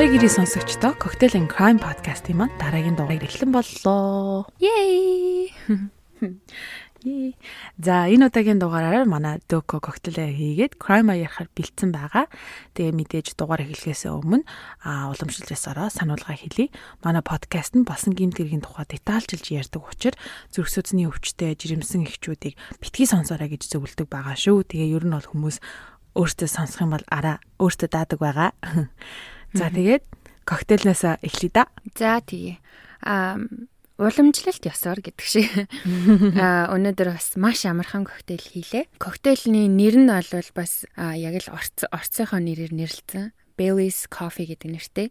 Намайг ирээ сонсогчдоо Cocktail and Crime podcast-ийн маань дараагийн дугаар эхлэн боллоо. Yay! За энэ удаагийн дугаараар манай Дөко коктейлээ хийгээд crime ярихаар бэлдсэн байгаа. Тэгээ мэдээж дугаар эхлэхээс өмнө а уламжлалсараа сануулга хэлье. Манай подкаст нь болсон гэмт хэргийн тухай детальчилж ярьдаг учраас зүрх судасны өвчтөе жирэмсэн эхчүүдийг битгий сонсоорой гэж зөвлөдөг байгаа шүү. Тэгээ ер нь бол хүмүүс өөртөө сонсох юм бол араа өөртөө даадаг байгаа. За тэгээд коктейлнээс эхлэе да. За тэгээ. Аа уламжлалт ёсоор гэдэг шиг. Аа өнөөдөр бас маш амархан коктейл хийлээ. Коктейлний нэр нь бол бас яг л орцынхоо нэрээр нэрлэлсэн. Bailey's Coffee гэдэг нэртэй.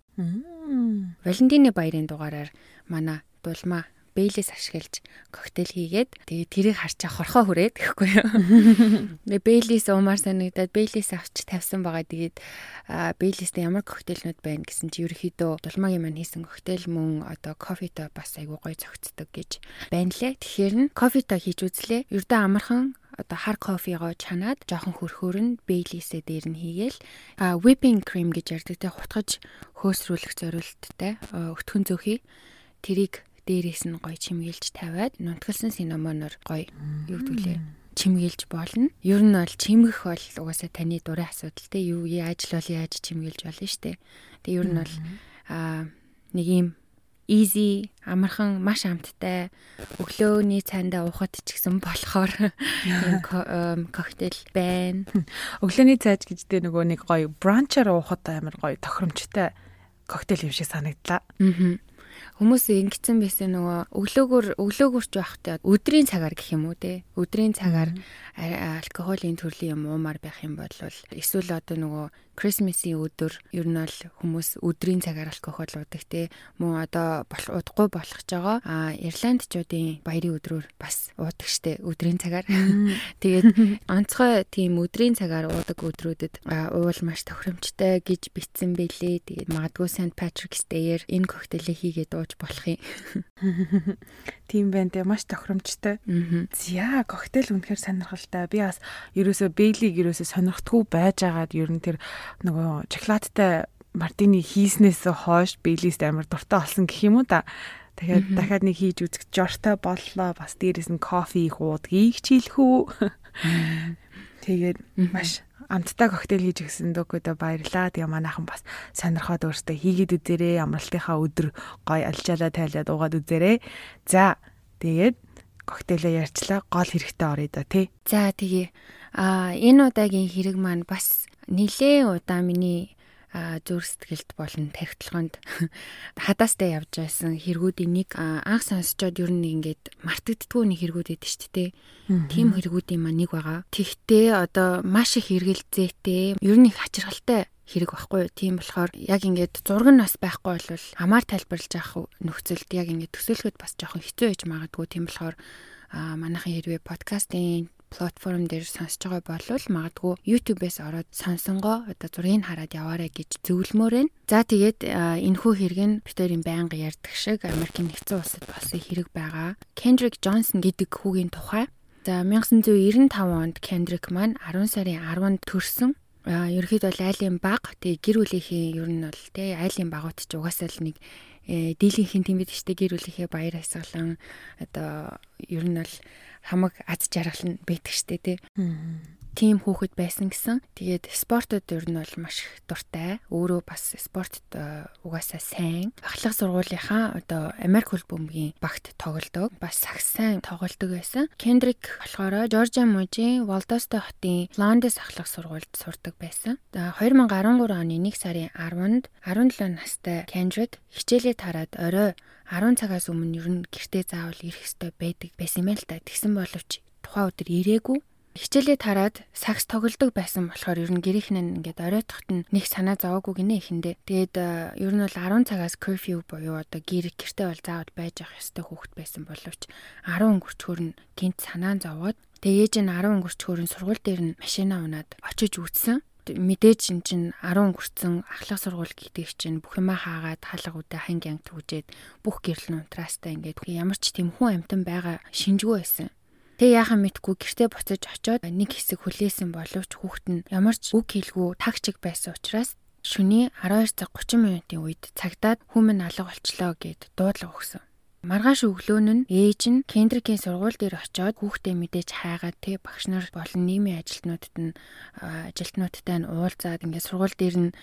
Валентины баярын дугаараар манай дулмаа бейлээс ашиглаж коктейл хийгээд тэгээ тэрийг харчаа хорхоо хүрээд гэхгүй юу. Тэгээ бейлээс уумаар санагдаад бейлээс авч тавьсан байгаа. Тэгээд бейлээстэй ямар коктейлнүүд байна гэсэн чи ерөөхдөө дулмаагийн маань хийсэн коктейл мөн одоо кофетой бас айгуу гоё зохицдог гэж байна лээ. Тэгэхээр нь кофетой хийж үзлээ. Ердөө амархан одоо хар кофего чанаад жоохон хөрхөөр нь бейлисээ дээр нь хийгээл whipping cream гэж ярддаг те хутгаж хөөсрүүлэх зорилттой өтгөн зөөхий тэрийг дээрээс нь гоё чимгээлж тавиад нунтгалсан синамоноор гоё юу гэдүүлээ чимгээлж болно. Ер нь бол чимгэх бол угаасаа таны дурын асуудал те юу яаж л бол яаж чимгээлж болно штэ. Тэгээ ер нь бол аа нэг юм easy амархан маш амттай өглөөний цайндаа уухад ч гэсэн болохоор юм коктейл байна. Өглөөний цайж гэждээ нөгөө нэг гоё бранчаар уухад амар гоё тохиромжтой коктейл юм шиг санагдлаа. Аа. Хүмүүс ингэсэн байсан нөгөө өглөөгөр өглөөгөрч байхдаа өдрийн цагаар гэх юм уу те. Өдрийн цагаар алкоголын төрлийн юм уумаар байх юм бол эсвэл одоо нөгөө Christmas-ийн өдөр ер нь бол хүмүүс өдрийн цагаар алкогол уудаг те мөн одоо удахгүй болгож байгаа. А Ирландчуудын баярын өдрөөр бас уудаг штэ өдрийн цагаар. Тэгээд онцгой тийм өдрийн цагаар уудаг өдрүүдэд уул маш тохиромжтой гэж битсэн бэлээ. Тэгээд магадгүй St Patrick's Day-ээр энэ коктейлийг хийгээд ууж болох юм. Тийм байна те маш тохиромжтой. За коктейл үнэхээр сонирхолтой. Би бас ерөөсөө Бейлиг ерөөсөө сонирхдаггүй байжгаад ер нь тэр нөгөө шоколадтай мартини хийснээс хойш Бейлист амар дуртай болсон гэх юм уу да. Тэгэхээр дахиад нэг хийж үзэх жортой боллоо. Бас дээрээс нь кофе их уудгийг чийлэх үү. Тэгээд маш амттай коктейл хийж өгсөн дөгөөдөө баярлаа. Тэгээ манайхан бас сонирхоод өөртөө хийгээд үзээрэй. Амралтынхаа өдөр гой алжаалаа тайлаад уугаад үзээрэй. За тэгээд коктейлээ ярьчлаа. Гол хэрэгтэй орё да тий. За тэгээ а энэ удаагийн хэрэг маань бас нилээ удаа миний зүрх сэтгэлд болон тархитлаганд хадаастай явж байсан хэрэгүүдийн нэг анх сонсчод ер нь ингээд мартагддгүй нэг хэрэгүүд эд шүү дээ. Тим хэрэгүүдийн маань нэг байгаа. Тэгтээ одоо маш их хэрэгэлзээтэй ер нь их хачирхалтай хэрэг байхгүй юу. Тийм болохоор яг ингээд зураг нь бас байхгүй бол хамаар тайлбарлаж авах нөхцөлд яг ингээд төсөөлөхөд бас жоохон хэцүү байж магадгүй. Тийм болохоор манайхан хэрвээ подкастын платформ дээр сонсож байгаа болвол магадгүй YouTube-ээс ороод сонсонгоо одоо зургийг хараад яваарэ гэж зөвлөмөр байна. За тэгээд энэхүү хэрэг нь битэрийн байнга ярьдаг шиг Америкийн нэгдсэн улсад болсон хэрэг байгаа. Kendrick Johnson гэдэг хүүгийн тухай. За 1995 онд Kendrick маань 10 сарын 10-нд төрсөн ерөөхдөө айлын баг тэгээ гэр бүлийнхээ ер нь бол тэ айлын багууд ч угаасаа л нэг э, дийлийнхэн бид штэ гэр бүлийнхээ баяр хасгалан одоо ер нь бол хамаг аз жаргал нь байдаг штэ тий тийм хүүхэд байсан гэсэн. Тэгээд спортод ер нь бол маш их дуртай. Өөрөө бас спортод э, угаасаа сайн. Ахлах сургуулийнхаа одоо Америк хөл бөмбөгийн багт тоглодог. Бас сагс сайн тоглодог байсан. Кендрик болохоор Жоржиа мужийн Волдостой хотын Лондес ахлах сургуульд сурдаг байсан. 2013 оны 1 сарын 10-нд 17 настай Кендрик хичээлээ тараад орой 10 цагаас өмнө ер нь гэртээ заавал ирэх ёстой байдаг байсан юм л та. Тэгсэн боловч тухайн өдөр ирээгүй хичээлээ тараад сакс тоглодог байсан болохоор ер нь гэрийнх нь ингээд оройтхот нь нэг санаа зовоогүй гинэ ихэндээ. Тэгээд э, ер нь бол 10 цагаас curfew буюу одоо гэр гэртээ бол заавал байж авах ёстой хүүхэд байсан боловч 10 өнгөрчхөр нь гинт санаа зовоод тэгээ ээж нь 10 өнгөрчхөр нь сургууль дээр нь машина унаад очиж үтсэн мэдээж эн чин 10 өнгөрцөн ахлах сургууль гэдэг чинь бүх юма хаагаад хаалга үдэ ханги анги түгжээд бүх гэрэл нь унтраастай ингээд ямар ч тийм хүн амтан байгаа шинжгүй байсан. Тэг яахан мэдгүй гэртээ буцаж очоод нэг хэсэг хүлээсэн боловч хүүхэд нь ямар ч үг хэлгүй тагчиг байсан учраас шөнийн 12 цаг 30 минутын үед цагдаад хүмүн алга болчлоо гэд дуудлага өгсөн. Маргааш өглөөн нь ээж нь Кендрикийн сургууль дээр очиод хүүхдээ мэдээж хайгаад тэг багш нар болон нийгмийн ажилтнуудад нь ажилтнуудтай нь уулзаад ингээд сургууль дээр нь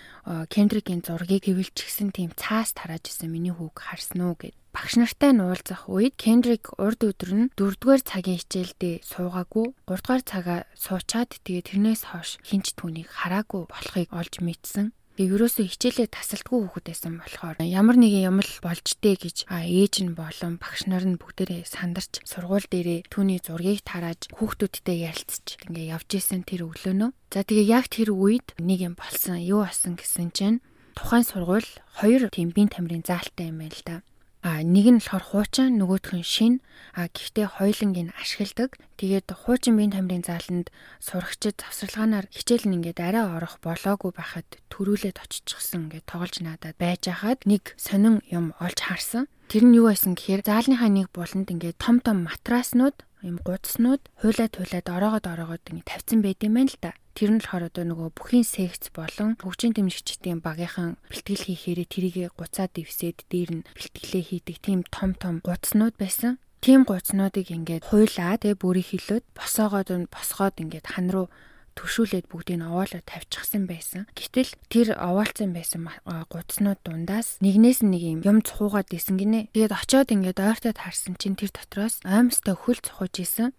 Кендрикийн зургийг хэвлчихсэн тийм цаас тарааж исэн миний хүүг харсан уу гэд багш нартай нь уулзах үед Кендрик урд өдөр нь 4-р цагийн хичээлдээ суугаагүй 3-р цагаа суучаад тэгээ тэрнээс хойш хинч түүнийг хараагүй болохыг олж мэдсэн. Тэгээ ерөөсөө хичээлээ тасалдгүй хүүхэд байсан болохоор ямар нэгэн юм л болж дээ гэж ээж нь болон багш нар нь бүгдээрээ сандарч сургууль дээрээ түүний зургийг тарааж хүүхдүүдтэй ярилцж ингээ явж исэн тэр өглөөнөө. За тэгээ яг тэр үед нэг юм болсон. Юу болсон гэсэн чинь тухайн сургууль хоёр бие тамирын заалтай юм байл та. А нэг нь болохоор хуучин нөгөөх нь шин. А гэхдээ хоёуланг нь ашигладаг. Тэгээд хуучин биеийн тамирын зааланд сурагчид завсарлагаанаар хичээл нь ингээд арай орох болоогүй байхад төрүүлээд очичихсан ингээд тоглож наадаад байж хаад нэг сонин юм олж харсан. Тэр нь юу байсан гэхээр заалныхаа нэг буланд ингээд том том матраснууд юм гудснууд хуйлаад хуйлаад ороогод ороогод ингэ тавьсан байд юм байна л да. Тэр нь болохоор одоо нөгөө бүхийн секц болон хөгжийн дэмжигчдийн багийнхан бэлтгэл хийхээрээ тэрийг гуцаад дэвсээд дээр нь бэлтгэлээ хийдэг тийм том том гуцнууд байсан. Тийм гуцнуудыг ингээд хуйлаа тэгээ бүрий хилөөд босоогоод нь босгоод ингээд хан руу төшүүлээд бүгдийг нь овоолоо тавьчихсан байсан. Гэтэл тэр овоолцсон байсан гудснууд дундаас нэгнээс нэг юм юм цухуугаад исэн гинэ. Тэгээд очиод ингээд ойртоод харсан чинь тэр дотроос оймстой хөл цухууж исэн.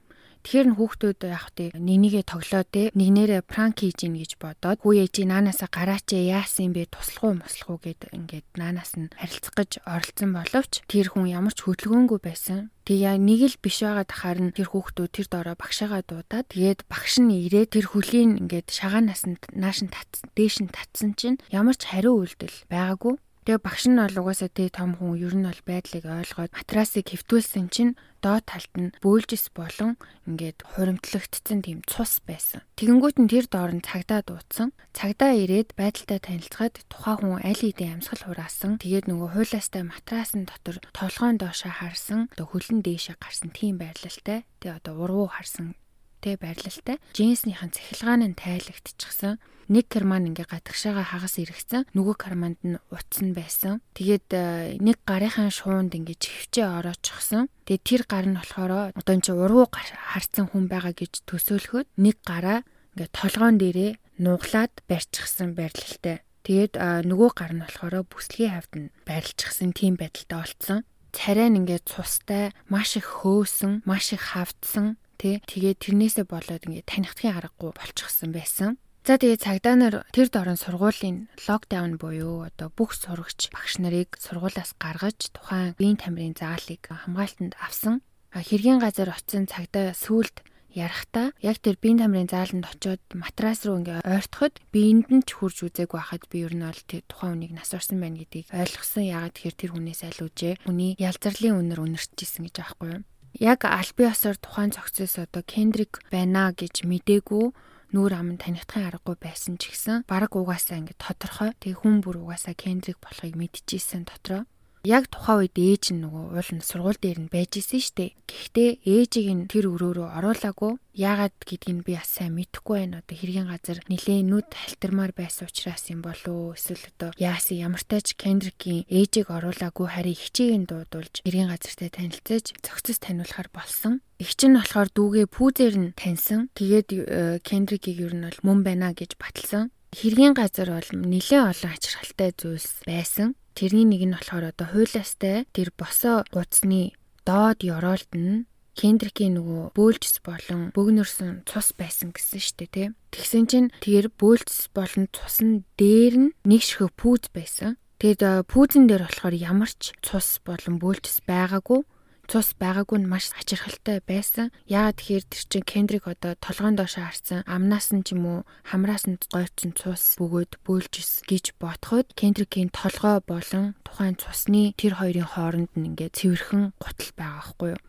Тэгэхээр н хүүхдүүд яг тий нэгнийгээ тоглоод те нэгнээрээ пранк хийж ийн гэж бодоод хүү ээжи наанаасаа гараач яасан бэ туслах уу мослох уу гэд ингээд наанаас нь харилцах гэж оролцсон боловч тэр хүн ямар ч хөдөлгөөнгүй байсан. Тэг яа нэг л биш байгаа тахаар нь тэр хүүхдүүд тэр доороо багшаагаа дуудаад тэгээд багш нь ирээд тэр хөлийн ингээд шагаанаас нь нааш нь татсан дээш нь татсан чинь ямар ч хариу үйлдэл байгаагүй. Тэгээ багш нь бол угаасаа тий том хүн ер нь бол байдлыг ойлгоод матрасыг хэвтүүлсэн чинь доод талд нь бөөлжис болон ингээд хуримтлагдсан тийм цус байсан. Тэгэнгүүт нь тэр доор нь цагдаа дуудсан. Цагдаа ирээд байдалтай танилцгаад тухайн хүн аль хэдийн амьсгал хураасан. Тэгээд нөгөө хуйлаастай матрасан дотор толгоон доошоо харсан. Одоо хөлн дээшээ гарсан тийм байрлалтай. Тэгээ одоо урвуу харсан тэ байрлалтай. Джинсийнхэн цахилгаан нь тайлагдчихсан нэг карман ингээ гадагшаага хагас иргэсэн нөгөө карманд нь утсан байсан. Тэгээд э, нэг гарынхаа шуунд ингээ чивчээ ороочихсон. Тэгээд тэр гар нь болохоор одоо энэ чи ургуу харцсан хүн байгаа гэж төсөөлөхөд нэг гараа ингээ толгоон дээрээ нуглаад барьчихсан байрлалтай. Тэгээд э, нөгөө гар нь болохоор бүслэгийн хавьд нь байрлчихсан тийм байдалтай болцсон. Царай нь ингээ цустай, маш их хөөсөн, маш их хавдсан тий. Тэгээд тэрнээсээ болоод ингээ танихдахын аргагүй болчихсон байсан. За тэгээ цагдаа нар тэр дорн сургуулийн локдаун буюу одоо бүх сурагч багш нарыг сургуулаас гаргаж тухайн биеийн тамирын заалыг хамгаалтанд авсан. Хэргийн газар очисон цагдаа сүулт ярахтаа яг тэр биеийн тамирын зааланд очиод матрас руу ингээ ойртоход биеинд нь ч хурж үзээгүй байхад би ер нь бол тэр тухайн хүнийг нас орсон байна гэдгийг ойлгосон. Ягаад тэгэхээр тэр хүнээс алиужээ. Хүний ялзарлын үнэр үнэрчжсэн гэж аахгүй юу? Яг аль бие осоор тухайн цогцоос одоо Кендрик байна гэж мдээгүй нүүр ам нь танигдахын аргагүй байсан ч гэсэн баг угаасаа ингэ тодорхой. Тэг хүн бүр угаасаа Кендрик болохыг мэдчихсэн дотроо яг тухайн үед ээж нь нөгөө уул нь сургууль дээр нь байж исэн штэ. Гэхдээ ээжийг нь тэр өрөөрөө оруулаагүй. Яагаад гэдгийг би бас сайн мэдэхгүй байна. Одоо хэргийн газар нилээ нүд халтармаар байсан учраас юм болов эсвэл одоо яасан ямартай ч Кендрикийн ээжийг оруулаагүй харин хичээг нь дуудулж хэргийн газартай танилцаж зохицос таниулахар болсон. Игч нь болохоор дүүгээ пүүзээр нь таньсан. Тэгээд э, Кендрикийг ер нь бол мөн байна гэж баталсан. Хэргийн газар бол нэлээд олон ачирхалтай зүйлс байсан. Тэрний нэг нь болохоор одоо хуйлаастай тэр босоо гуцны доод ёроолт нь Кендрикийн нөгөө бөөлжс болон бөгнөрсөн цус байсан гэсэн штэ тий. Тэгсэн чинь тэр бөөлжс болон цус нь дээр нь нэг ширхэг пүүз байсан. Тэгэд пүүзэн дээр болохоор ямар ч цус болон бөөлжс байгаагүй цус байгаагүй нь маш ачирхалтай байсан. Яагаад тэгэхээр тэр чин Кендрик одоо толгоон доошоо харсан амнаас нь ч юм уу хамраас нь гойцсон цус бөгөөд бөөлжс гэж ботход Кендрикийн толгой болон тухайн цусны тэр хоёрын хооронд нь ингээд цэвэрхэн гутал байгаа байхгүй юу.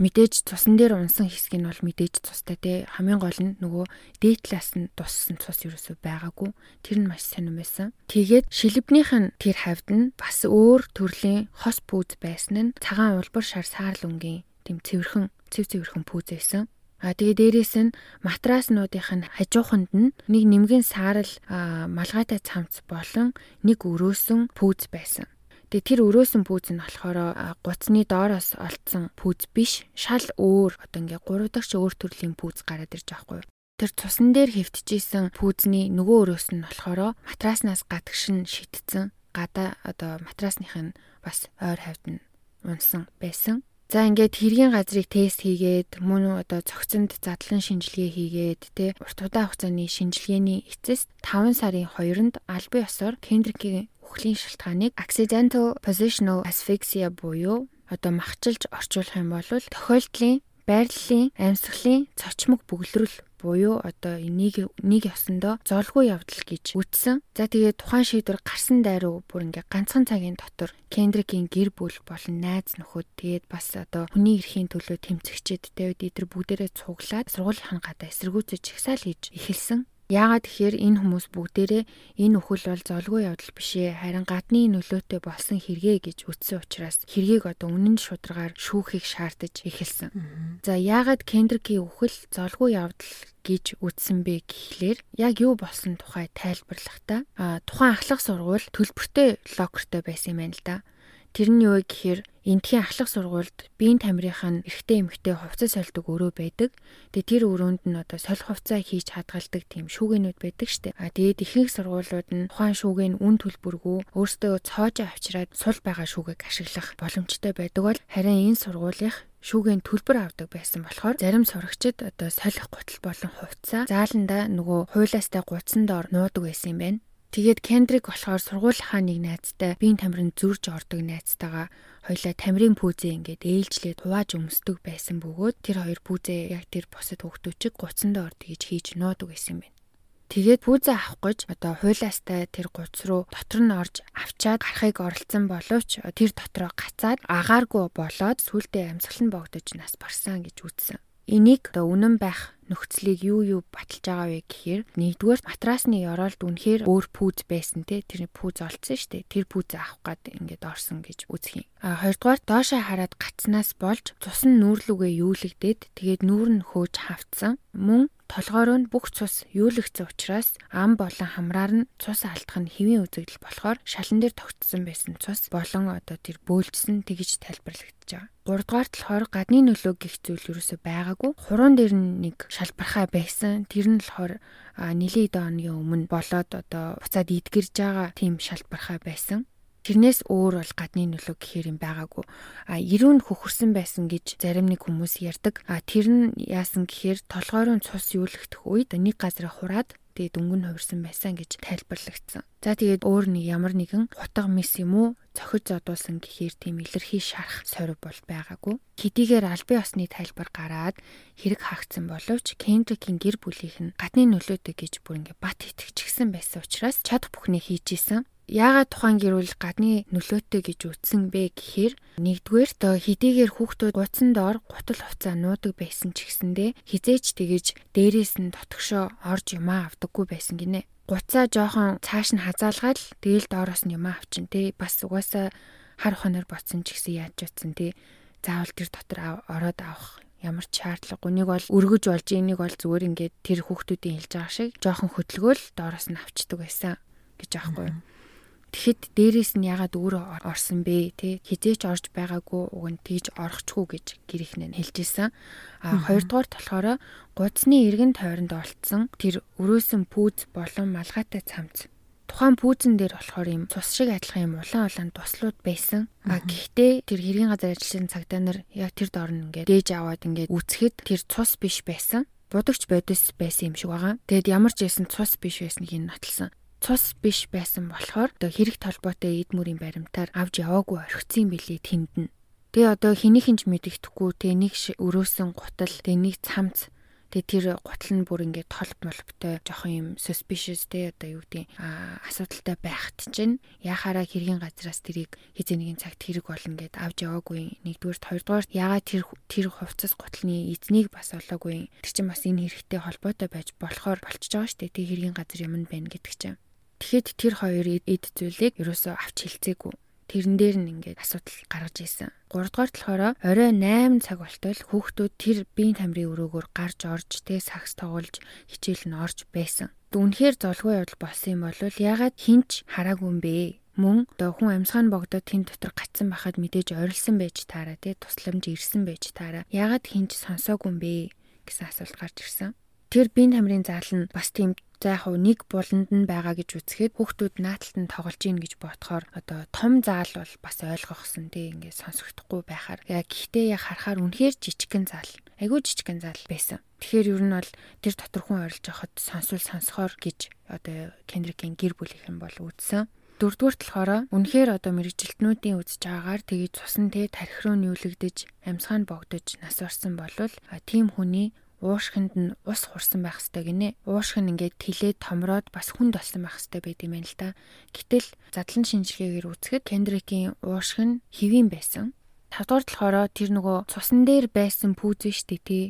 Мэдээж цусан дээр унсан хэсэг нь бол мэдээж цустай те хамгийн гол нь нөгөө дээд талаас нь туссан цус ерөөсөй байгаагүй. Тэр нь маш сонирн байсан. Тэгээд шилбнийх нь тэр хавьд нь бас өөр төрлийн хос пүүз байсан нь цагаан улбар шар саарл өнгийн тэм цэвэрхэн цэв цэвэрхэн пүүз байсан. А тэгээ дээрэс нь матраснуудынх нь хажууханд нь нэг нэмгэн саарл малгайтай цамц болон нэг өрөөсөн пүүз байсан. Тэгээ тэр өрөөсөн пүүз нь болохоор гуцны доороос олдсон пүүз биш, шал өөр одоо ингээ гурав дахь өөр төрлийн пүүз гараад ирж байгаа хгүй. Тэр цусан дээр хэвтчихсэн пүүзний нөгөө өрөөс нь болохоор матраснаас гадагшин шитцэн гадаа одоо матрасных нь бас ойр хавьд нь унсан байсан. За ингээд хэргийн газрыг тест хийгээд мөн одоо цогцонд задлан шинжилгээ хийгээд те урт удаан хугацааны шинжилгээний эцэст 5 сарын 2-нд албан ёсоор Кендрикийн үхлийн шалтгааныг accidental positional asphyxia буюу одоо махчилж орчуулах юм бол тохиолдлын байрлалын амьсгалын цочмог бөглөрөл буюу одоо энийг нэг ёсондоо золгүй явдал гэж үтсэн. За тэгээд тухайн шийдвэр гарсан дайруу бүр ингээ ганцхан цагийн дотор Кендрикийн гэр бүл болон найз нөхөд тэгээд бас одоо хүний эрхийн төлөө тэмцэгчэд тэгээд эдгээр бүгдээрээ цуглаад сургуулийн гадаа эсэргүүцэж чагсаал хийж эхэлсэн. Яагаад тэгэхээр энэ хүмүүс бүгдээрээ энэ өхөл бол золгүй явдал биш ээ харин гадны нөлөөтэй болсон хэрэгэ гэж үтсэн учраас хэргийг одоо үнэн шударгаар шүүхийг шаардаж эхэлсэн. За яагаад Кендрикийн өхөл золгүй явдал гэж үтсэн бэ гэхлээр яг юу болсон тухай тайлбарлахдаа тухайн ахлах сургууль төлбөртэй локертэй байсан юм байна л да. Тэр нь юу гэхээр Эндхийн ахлах сургуульд биеийн тамирынх нь эрэгтэй эмэгтэй хувцас сольдог өрөө байдаг. Тэгээ тэр өрөөнд нь одоо солих хувцас хийж хадгалдаг тийм шүүгэнүүд байдаг штэ. А тэгээд ихэнх сургуулиуд нь тухайн шүүгэн үн төлбөргүй өөртөө цоожоо авчираад сул байгаа шүүгийг ашиглах боломжтой байдаг бол харин энэ сургуулийнх шүүгэн төлбөр авдаг байсан болохоор зарим сурагчид одоо солих гутал болон хувцас зааланда нөгөө хуйлаастай гуцсан доор нуудаг байсан юм байна. Тэгээд Кендрик болохоор сургуулийнхаа нэг найзтай биеийн тамирын зүрж ордог найзтайгаа хоёлаа тамирын пүүзээ ингээд ээлжлээд хувааж өмсдөг байсан бөгөөд тэр хоёр пүүзээ яг тэр босод хөвгтүүчиг гуцсандаа орд гэж хийж нуудаг байсан юм байна. Тэгээд пүүзээ авах гэж одоо хуйлаастай тэр гуц руу дотор нь орж авчаад гарахыг оролцсон боловч тэр дотроо гацаад агааргүй болоод сүултээ амьсгал нь богдож нас барсан гэж үзсэн. Энийг одоо үнэн байх нөхцөлийг юу юу баталж байгаа вэ гэхээр нэгдүгээр матрасны ёроолд үнэхээр өөр пүүз байсан те тэр пүүз олцсон дээ. Тэр пүүзээ авах гад ингээд орсон гэж үзэх юм. А хоёрдугаар доошоо хараад гацснаас болж цус нь нүүрлүгээ юулэгдээд тэгээд нүүр нь хөөж хавцсан. Мөн толгойроо нь бүх цус юулэгдсэн учраас ам болон хамраар нь цус алдах нь хэвийн үзэгдэл болохоор шалан дээр тогтсон байсан цус болон одоо тэр бөөлжсөн тэгж тайлбарлагдаж байгаа. Гуравдугаар болохоор гадны нөлөө гих зүйл юусоо байгаагүй. Хуруунд дээр нэг шалбархай байсан. Тэр нь болохоор нилийн дооны өмнө болоод одоо буцаад идгэрж байгаа тийм шалбархай байсан. Тэрнээс өөр бол гадны нөлөө гэхээр юм байгаагүй. А ирүүн хөхөрсөн байсан гэж зарим нэг хүмүүс ярьдаг. А тэр нь яасан гэхээр толгойроо цус юулэгдэх үед нэг газар хураад тэгээд өнгөн хувирсан байсан гэж тайлбарлагдсан. За тэгээд өөр нэг ямар нэгэн хутга мис юм уу цохиж зодуулсан гэхээр тийм илэрхий шарах сорив бол байгаагүй. Хэдийгээр албан ёсны тайлбар гараад хэрэг хаагдсан боловч Кендрикийн гэр бүлийнх нь гадны нөлөөтэй гэж бүр ингээ бат итгэчихсэн байсан учраас чадах бүхнээ хийж исэн. Яагаад тухайн гэрүүл гадны нөлөөтэй гэж үтсэн бэ гэхээр нэгдүгээр тоо хэдийгээр хүүхдүүд гуцсан доор гутал хувцаа нуудаг байсан ч гэсэндэ хизээч тэгэж дээрээс нь дотгошоо орж юмаа авдаггүй байсан гинэ. Гуцаа жоохон цааш нь хазаалгаад тэгэл доороос нь юмаа авчин тий бас угаасаа хар хонор ботсон ч гэсэн яаж утсан тий заавал тэр дотор ороод авах ямар шаардлагагүй. Нэг бол өргөж болж энийг бол зүгээр ингээд тэр хүүхдүүдийн хэлж байгаа шиг жоохон хөдөлгөөл доороос нь авчдаг байсан гэж аахгүй юу. Тэгэхэд дээрээс нь ягаад өөрөө орсон бэ те хизээч орж байгаагүй уг нь тэгж орохчгүй гэж гэр ихнээ хэлж исэн. А хоёрдугаар болохоор гудсны эргэн тойронд олцсон тэр өрөөсөн пүүз болон малгайтай цамц тухайн пүүзэн дээр болохоор юм цус шиг адилхан юм улаан улаан туслууд байсан. А гэхдээ тэр хэргийн газар ажилласан цагдаа нар яг тэр доор нь ингээд дээж аваад ингээд үцхэд тэр цус биш байсан. Будагч бодис байсан юм шиг байгаа. Тэгэд ямар ч байсан цус биш байсныг энэ нотолсон цус биш байсан болохоор одоо хэрэг толботой эд мөрийн баримтаар авч яваагүй орхицсан билээ тэнд нь. Тэгээ одоо хэнийхэн ч мэдэгдэхгүй тэгээ нэг өрөөсөн гутал тэгээ нэг цамц Тэгээ тэр гутал нь бүр ингээд толб молбтой жоохон юм suspicious те одоо юу гэдэг асуудалтай байхт чинь яхаараа хэргийн газраас тэрийг хизээ нэгэн цагт хэрэг болно гэд авч яваагүй нэгдүгээр хоёрдугаар ягаад тэр тэр хувцас гуталны эзнийг бас олоогүй тэр чинь бас энэ хэрэгтэй холбоотой байж болохоор болчихж байгаа дээ тэг хэргийн газар юм байна гэдэг чинь Тэгэхэд тэр хоёр эд зүйлийг ерөөсөө авч хилцээгүй. тэрэн дээр нь ингээд асуудал гаргаж ийсэн. 3 дугаар болохоор орой 8 цаг болтол хүүхдүүд тэр биеийн тамирын өрөөгөөр гарч орж тэ сакс тоглож хичээл нь орж байсан. Үнэхээр золгүй явдал болсон юм бол ягаад хинч хараагүй юм бэ? Мөн одоо хүн амьсгаа нь богдоод тэн дотор гацсан байхад мэдээж ойрлсон байж таараа тий тусламж ирсэн байж таараа ягаад хинч сонсоогүй юм бэ гэсэн асуулт гарч ирсэн. Тэр биеийн тамирын заал нь бас тийм за яг нэг буланд нь байгаа гэж үзэхэд хүүхдүүд нааталт нь тоглож ийн гэж бодохоор одоо том заал бол бас ойлгохсон тий ингээд сонсогдохгүй байхаар яг гэхдээ яг харахаар үнэхээр жижигхэн заал айгүй жижигхэн заал байсан. Тэгэхээр ер нь бол тэр дотор хүн орилж явахад сонсвол сонсохоор гэж одоо Кендрикийн гэр бүлийнхэн бол үзсэн. Дөрөвдүгээр болохоор үнэхээр одоо мэрэгжилтнүүдийн үзэж байгаагаар тгий цусан тэ тархи руу нүүлэгдэж амьсгаа нь богдож нас орсон болвол тийм хүний уушхинд нь ус хурсан байх хэвээр гинэ. Уушх нь ингээд тэлээд томроод бас хүнд болсон байх хэвээр байд юм байна л да. Гэтэл задлан шинжилгээгээр үзэхэд Кендрикийн уушх нь хэвийн байсан. Тавдугаар болохоор тэр нөгөө цусан дээр байсан пүүз штэ тий.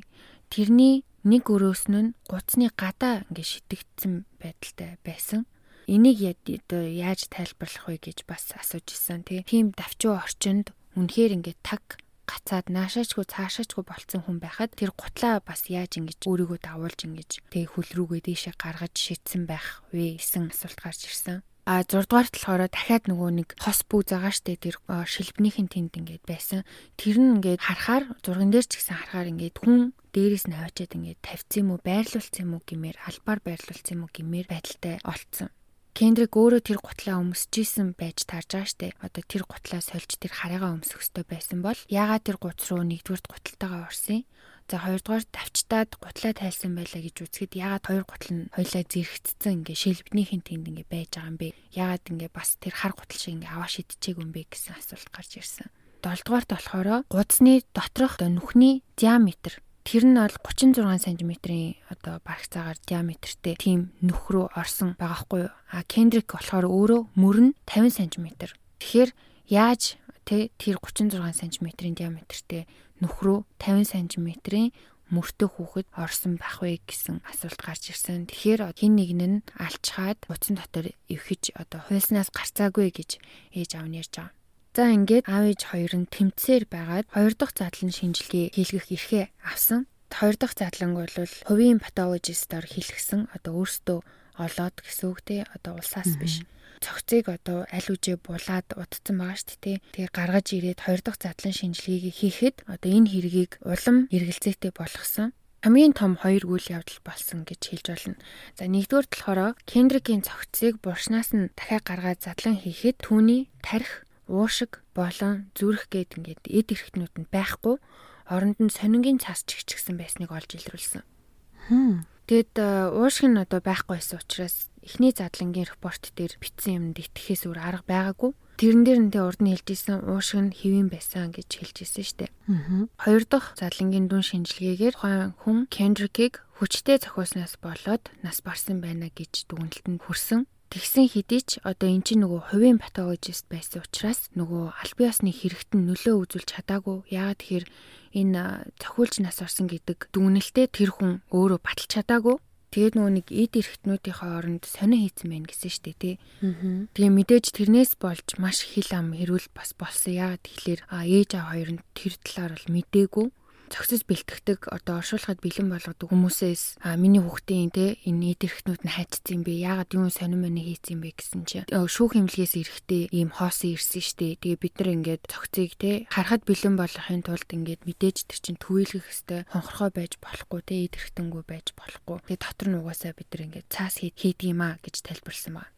Тэрний нэг өрөөс нь гуцны гадаа ингээд шитэгдсэн байдалтай байсан. Энийг яаж тайлбарлах вэ гэж бас асууж исэн тий. Тийм давчуу орчинд үнэхээр ингээд таг гацаад наашаачгүй цаашаачгүй болцсон хүн байхад тэр гутлаа бас яаж ингэж өөрийгөө давуулж ингэж тэг хөл рүүгээ дээшээ гаргаж шийдсэн байх вэ гэсэн асуулт гарч ирсэн. А 6 дугаарт болохоор дахиад нөгөө нэг хос бүү загаа штэ тэр шилбнийхэн тэнд ингээд байсан. Тэр нь ингээд харахаар зурган дээр ч гэсэн харахаар ингээд хүн дээрээс нь хавчаад ингээд тавьсан юм уу байрлуулсан юм уу гэмээр албаар байрлуулсан юм уу гэмээр байдалтай олцсон. Кендрик өөрөө тэр гутлаа өмсөжсэн байж таарж байгаа штэ. Одоо тэр гутлаа сольж тэр хараагаа өмсөх ёстой байсан бол яагаад тэр гуц руу нэгдүгээр гуталтайгаа орсон? За хоёрдугаар тавчтаад гутлаа тайлсан байлаа гэж үзэхэд яагаад хоёр гутал нь хоёлаа зэрэгцсэн ингээ шилбнийхэн тэнд ингээ байж байгаа юм бэ? Яагаад ингээ бас тэр хар гутал шиг ингээ аваа шидчихээг юм бэ гэсэн асуулт гарч ирсэн. 7 дугаарт болохоор гудсны доторх нүхний диаметр Тэр нь бол 36 см-ийн одоо барах цагаар диаметртэй тийм нүх рүү орсон байгаа хгүй юу. А Кендрик болохоор өөрөө мөр нь 50 см. Тэгэхээр яаж тэ тэр 36 см-ийн диаметртэй нүх рүү 50 см-ийн мөртөө хүүхэд орсон байх вэ гэсэн асуулт гарч ирсэн. Тэгэхээр хин нэг нь алчхаад утсан дотор эвхэж одоо хуйлснаас гарцаагүй гэж ээж аав нь ярьж байгаа. За ингээд аав ээж хоёр нь тэмцээр байгаад хоёр дахь задлан шинжилгээ хийлгэх эрхээ авсан. Хоёр дахь задланг бол хувийн патологистоор хийлгсэн одоо өөртөө олоод гэсэн үг те одоо улсаас биш цогцыг одоо аль үжээ булаад удцсан байгаа шүү дээ. Тэгээ гаргаж ирээд хоёр дахь задлан шинжилгээг хийхэд одоо энэ хэргийг улам эргэлзээтэй болгосон хамгийн том хоёр үйл явдал болсон гэж хэлж болно. За нэгдүгээр болохоор Кендрикийн цогцыг буршнаас нь дахиад гаргаад задлан хийхэд түүний тарих уушиг болон зүрх гээд ингээд эд эрхтнүүд нь байхгүй оронд нь сонингийн цаас чигчгсэн байсныг олж илрүүлсэн. Тэгэд э, уушиг нь одоо байхгүй байсан учраас эхний задлангийн репорт дээр бичсэн юмд итгэхээс өөр арга байгаагүй. Тэрэн дээр нь тэ урд нь хэлжсэн уушиг нь хэвэн байсан гэж хэлжсэн штэ. Хоёр дахь задлангийн дүн шинжилгээгээр хүн Кендрикийг хүчтэй зохиоснаас болоод нас барсан байна гэж дүгнэлтэнд хүрсэн. Тэгсэн хэдий ч одоо эн чинь нөгөө хувийн патологист байсан учраас нөгөө аль биесны хэрэгт нь нөлөө үзүүлж чадаагүй. Яагаад тэгэхээр энэ цохиулж нас орсон гэдэг дүгнэлтэд тэр хүн өөрөө баталж чадаагүй. Тэгээд нөгөө нэг эд эрхтнүүдийнхээ оронд сонио хийцэн байна гэсэн дээ тий. Тэгээ мэдээж тэрнээс болж маш хил ам хэрүүл бас болсон. Яагаад тэгэхээр ээж аа хоёр нь тэр талаар бол мдээгүй цогцос бэлтгэдэг одоо оршуулхад бэлэн болгодог хүмүүсээс а миний хүүхдийн те энэ идэрхтнүүд нь хайцсан юм бэ? Яагаад юу сонирм мэнэ хийцэн юм бэ? гэсэн чи. Шүүх хэмлэгээс эрэхтэй ийм хоосон ирсэн штэ. Тэгээ бид нар ингээд цогцыг те харахад бэлэн болохын тулд ингээд мэдээж тэр чин түйлгэх хэвээр хонхорхой байж болохгүй те идэрхтэнгүү байж болохгүй. Тэгээ дотор нь угаасаа бид нар ингээд цаас хийдэг юм а гэж тайлбарлсан байна.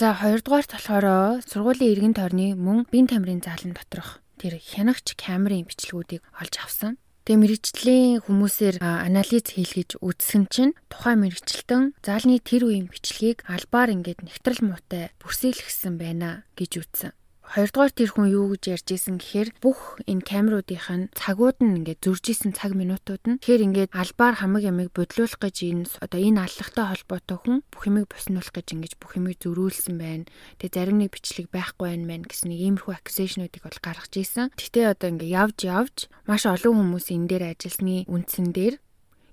За хоёрдугаарт болохоор сургуулийн эргэн тойрны мөн бие тамирын заалан доторх тэр хянагч камерын бичлэгүүдийг олж авсан. Тэгээ мэрэгчлийн хүмүүсээр анализ хийлгэж үзсэн чинь тухайн мэрэгчлэн заалны тэр үеийн бичлэгийг албаар ингээд нэвтрэл муутай бүрсэлгсэн байна гэж үзсэн. Хоёрдугаар тэр хүн юу гэж ярьж исэн гэхээр бүх энэ камеруудынх нь цагууд нь ингээд зурж исэн цаг минутууд нь тэгэхээр ингээд албаар хамаг ямиг бодлуулах гэж энэ одоо энэ аллагтай холбоотой хүн бүх юмыг боснуулах гэж ингэж бүх юмыг зөрүүлсэн байна. Тэгээ зарим нэг бичлэг байхгүй байна мэн гэсэн нэг иймэрхүү аккузейшнуудыг бол гаргаж исэн. Гэтэ одоо ингээд явж явж маш олон хүмүүс энэ дээр ажилласны үндсэн дээр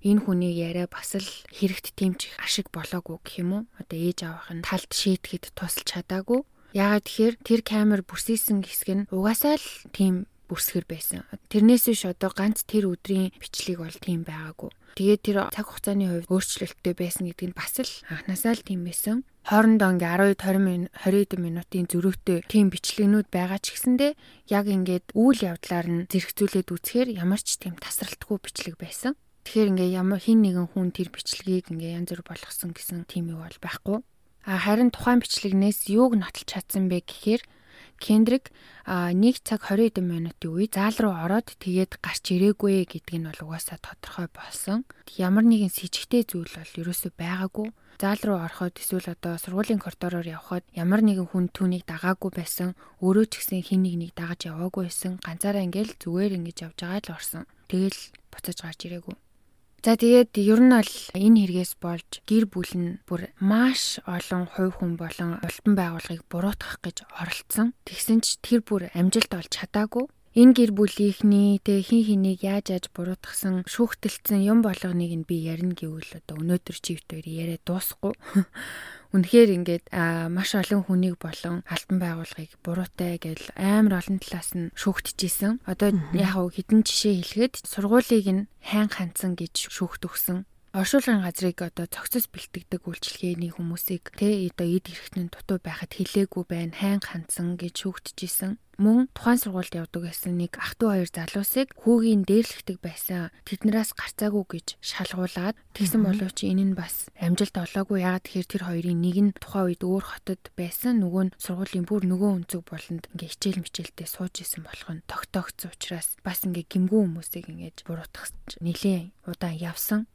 энэ хүний яриа бас л хэрэгт тэмчих ашиг болоогүй гэх юм уу? Одоо ээж авах нь талд шийтгэхэд тусалж чадаагүй Яагаад тэгэхээр тэр камер бүрсийсэн хэсэг нь угаасаа л тийм бүрсгэр байсан. Тэрнээс биш одоо ганц тэр өдрийн бичлэг бол тийм байгаагүй. Тэгээд тэр цаг хугацааны хувьд өөрчлөлттэй байсан гэдэг нь бас л анханасаа л тийм байсан. Хоорондоо ингээ 10 20 20 минутын зөрүүтэй тийм бичлэгнүүд байгаа ч гэсэндээ яг ингээд үйл явдлаар нь зэрэгцүүлээд үзэхээр ямар ч тийм тасралтгүй бичлэг байсан. Тэгэхээр ингээ ямар хин нэгэн хүн тэр бичлэгийг ингээ янз бүр болгосон гэсэн тийм юу бол байхгүй. Харин тухайн бичлэгнээс юуг нотолж чадсан бэ гэхээр Кендрик 1 цаг 20 хэдэн минутын үе заал руу ороод тэгээд гарч ирээгүй гэдг нь бол угаасаа тодорхой болсон. Ямар нэгэн с ิจ гтэй зүйл бол ерөөсөө байгаагүй. Заал руу ороход эсвэл одоо сургуулийн коридороор явхад ямар нэгэн хүн түүнийг дагаагүй байсан. Өөрөө ч гэсэн хин нэг нэг дагаж яваагүй байсан. Ганцаараа ингээл зүгээр ингэж явж байгаа л орсон. Тэгэл буцаж гарч ирээгүй. За тэгээд ер нь бол энэ хэрэгээс болж гэр бүл нь бүр маш олон хувь хүн болон улбан байгууллагыг буруутгах гэж оролцсон. Тэгсэн ч тэр бүр амжилт олж чадаагүй. Энэ гэр бүлийнхний тэг хин хэнийг яаж яаж буруутгасан шүүхтэлцэн юм болгоныг нь би ярина гэвэл одоо өнөөдөр чивт хоёр яриа дуусахгүй. Үнэхээр ингээд маш олон хүнийг болон альбан байгууллагыг буруутай гэж амар олон талаас нь шүүгтжсэн. Одоо яг хідэн жишээ хэлэхэд сургуулийг нь хайн хандсан гэж шүүхт өгсөн оршуулгын газрыг одоо цогцос бэлтгэдэг үйлчлэгээний хүмүүсийг тэ одоо эд хэрэгтэн дутуу байхад хилээгүй байна хайн хандсан гэж шүүгтжсэн. Мөн тухайн сургуульд явдаг байсан нэг ах トゥ хоёр залуусыг хүүгийн дээрлэгдэг байсан тэднээс гарцаагүй гэж шалгуулад тэгсэн боловч энэ нь бас амжилт олоогүй. Ягаад тэгэхээр тэр хоёрын нэг нь тухайн үед өөр хотод байсан нөгөө нь сургуулийн бүр нөгөө өнцөг болонд ингээ хичээл мичээлдээ сууж исэн болох нь тогтоогдсон учраас бас ингээ гимгүү хүмүүсийг ингээд буруутгах нэлээ удаан явсан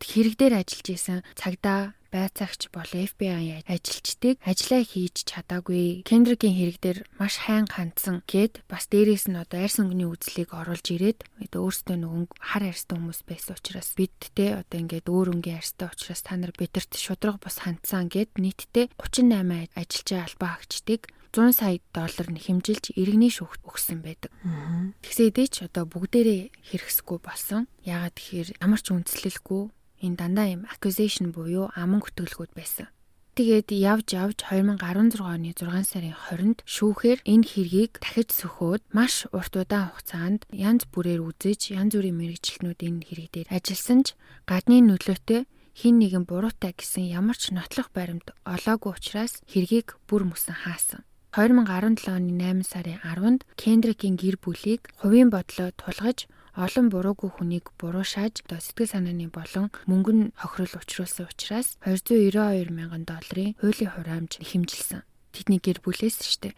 хэрэг дээр ажиллаж исэн цагдаа байцаагч бол FBI ажилчдыг ажиллаа хийж чадаагүй. Кендригийн хэрэг дээр маш хайн хандсан гэд бас дээрээс нь одоо арьс өнгөний үзлийг оруулж ирээд өөртөө нөгөө хар арьстай хүмүүс байсан учраас бидтэй одоо ингээд өөр өнгийн арьстай учраас та нар бидэрт шудраг бас хандсан гэд нийтдээ 38 ажилчаа албаа хаагчдыг 100 сая доллар нь хэмжилж иргэний шүүхт өгсөн байдаг. Тэгсээ эдээ ч одоо бүгдээрээ хэрэгсэхгүй болсон. Яагаад тэгэхээр ямар ч үндэслэлгүй энэ дандаа юм accusation буюу аман гүтгэлгүүд байсан. Тэгээд явж явж 2016 оны 6 сарын 20-нд шүүхээр энэ хэргийг дахиж сөхөөд маш урт удаан хугацаанд янз бүрээр үзэж янз бүрийн мэрэгчлэнүүд энэ хэрэг дээр ажилласан ч гадны нөлөөтэй хин нэгэн буруутай гэсэн ямар ч нотлох баримт олоогүй учраас хэргийг бүр мөсөн хаасан. 2017 оны 8 сарын 10-нд Кендрикийн гэр бүлийг хувийн бодлоо тулгаж олон буруугүй хүнийг буруушааж сэтгэл санааны болон мөнгө нь хохирол учруулсан учраас 292 мянган долларын хуулийн хураамж хэмжилсэн. Тэдний гэр бүлээс штэ.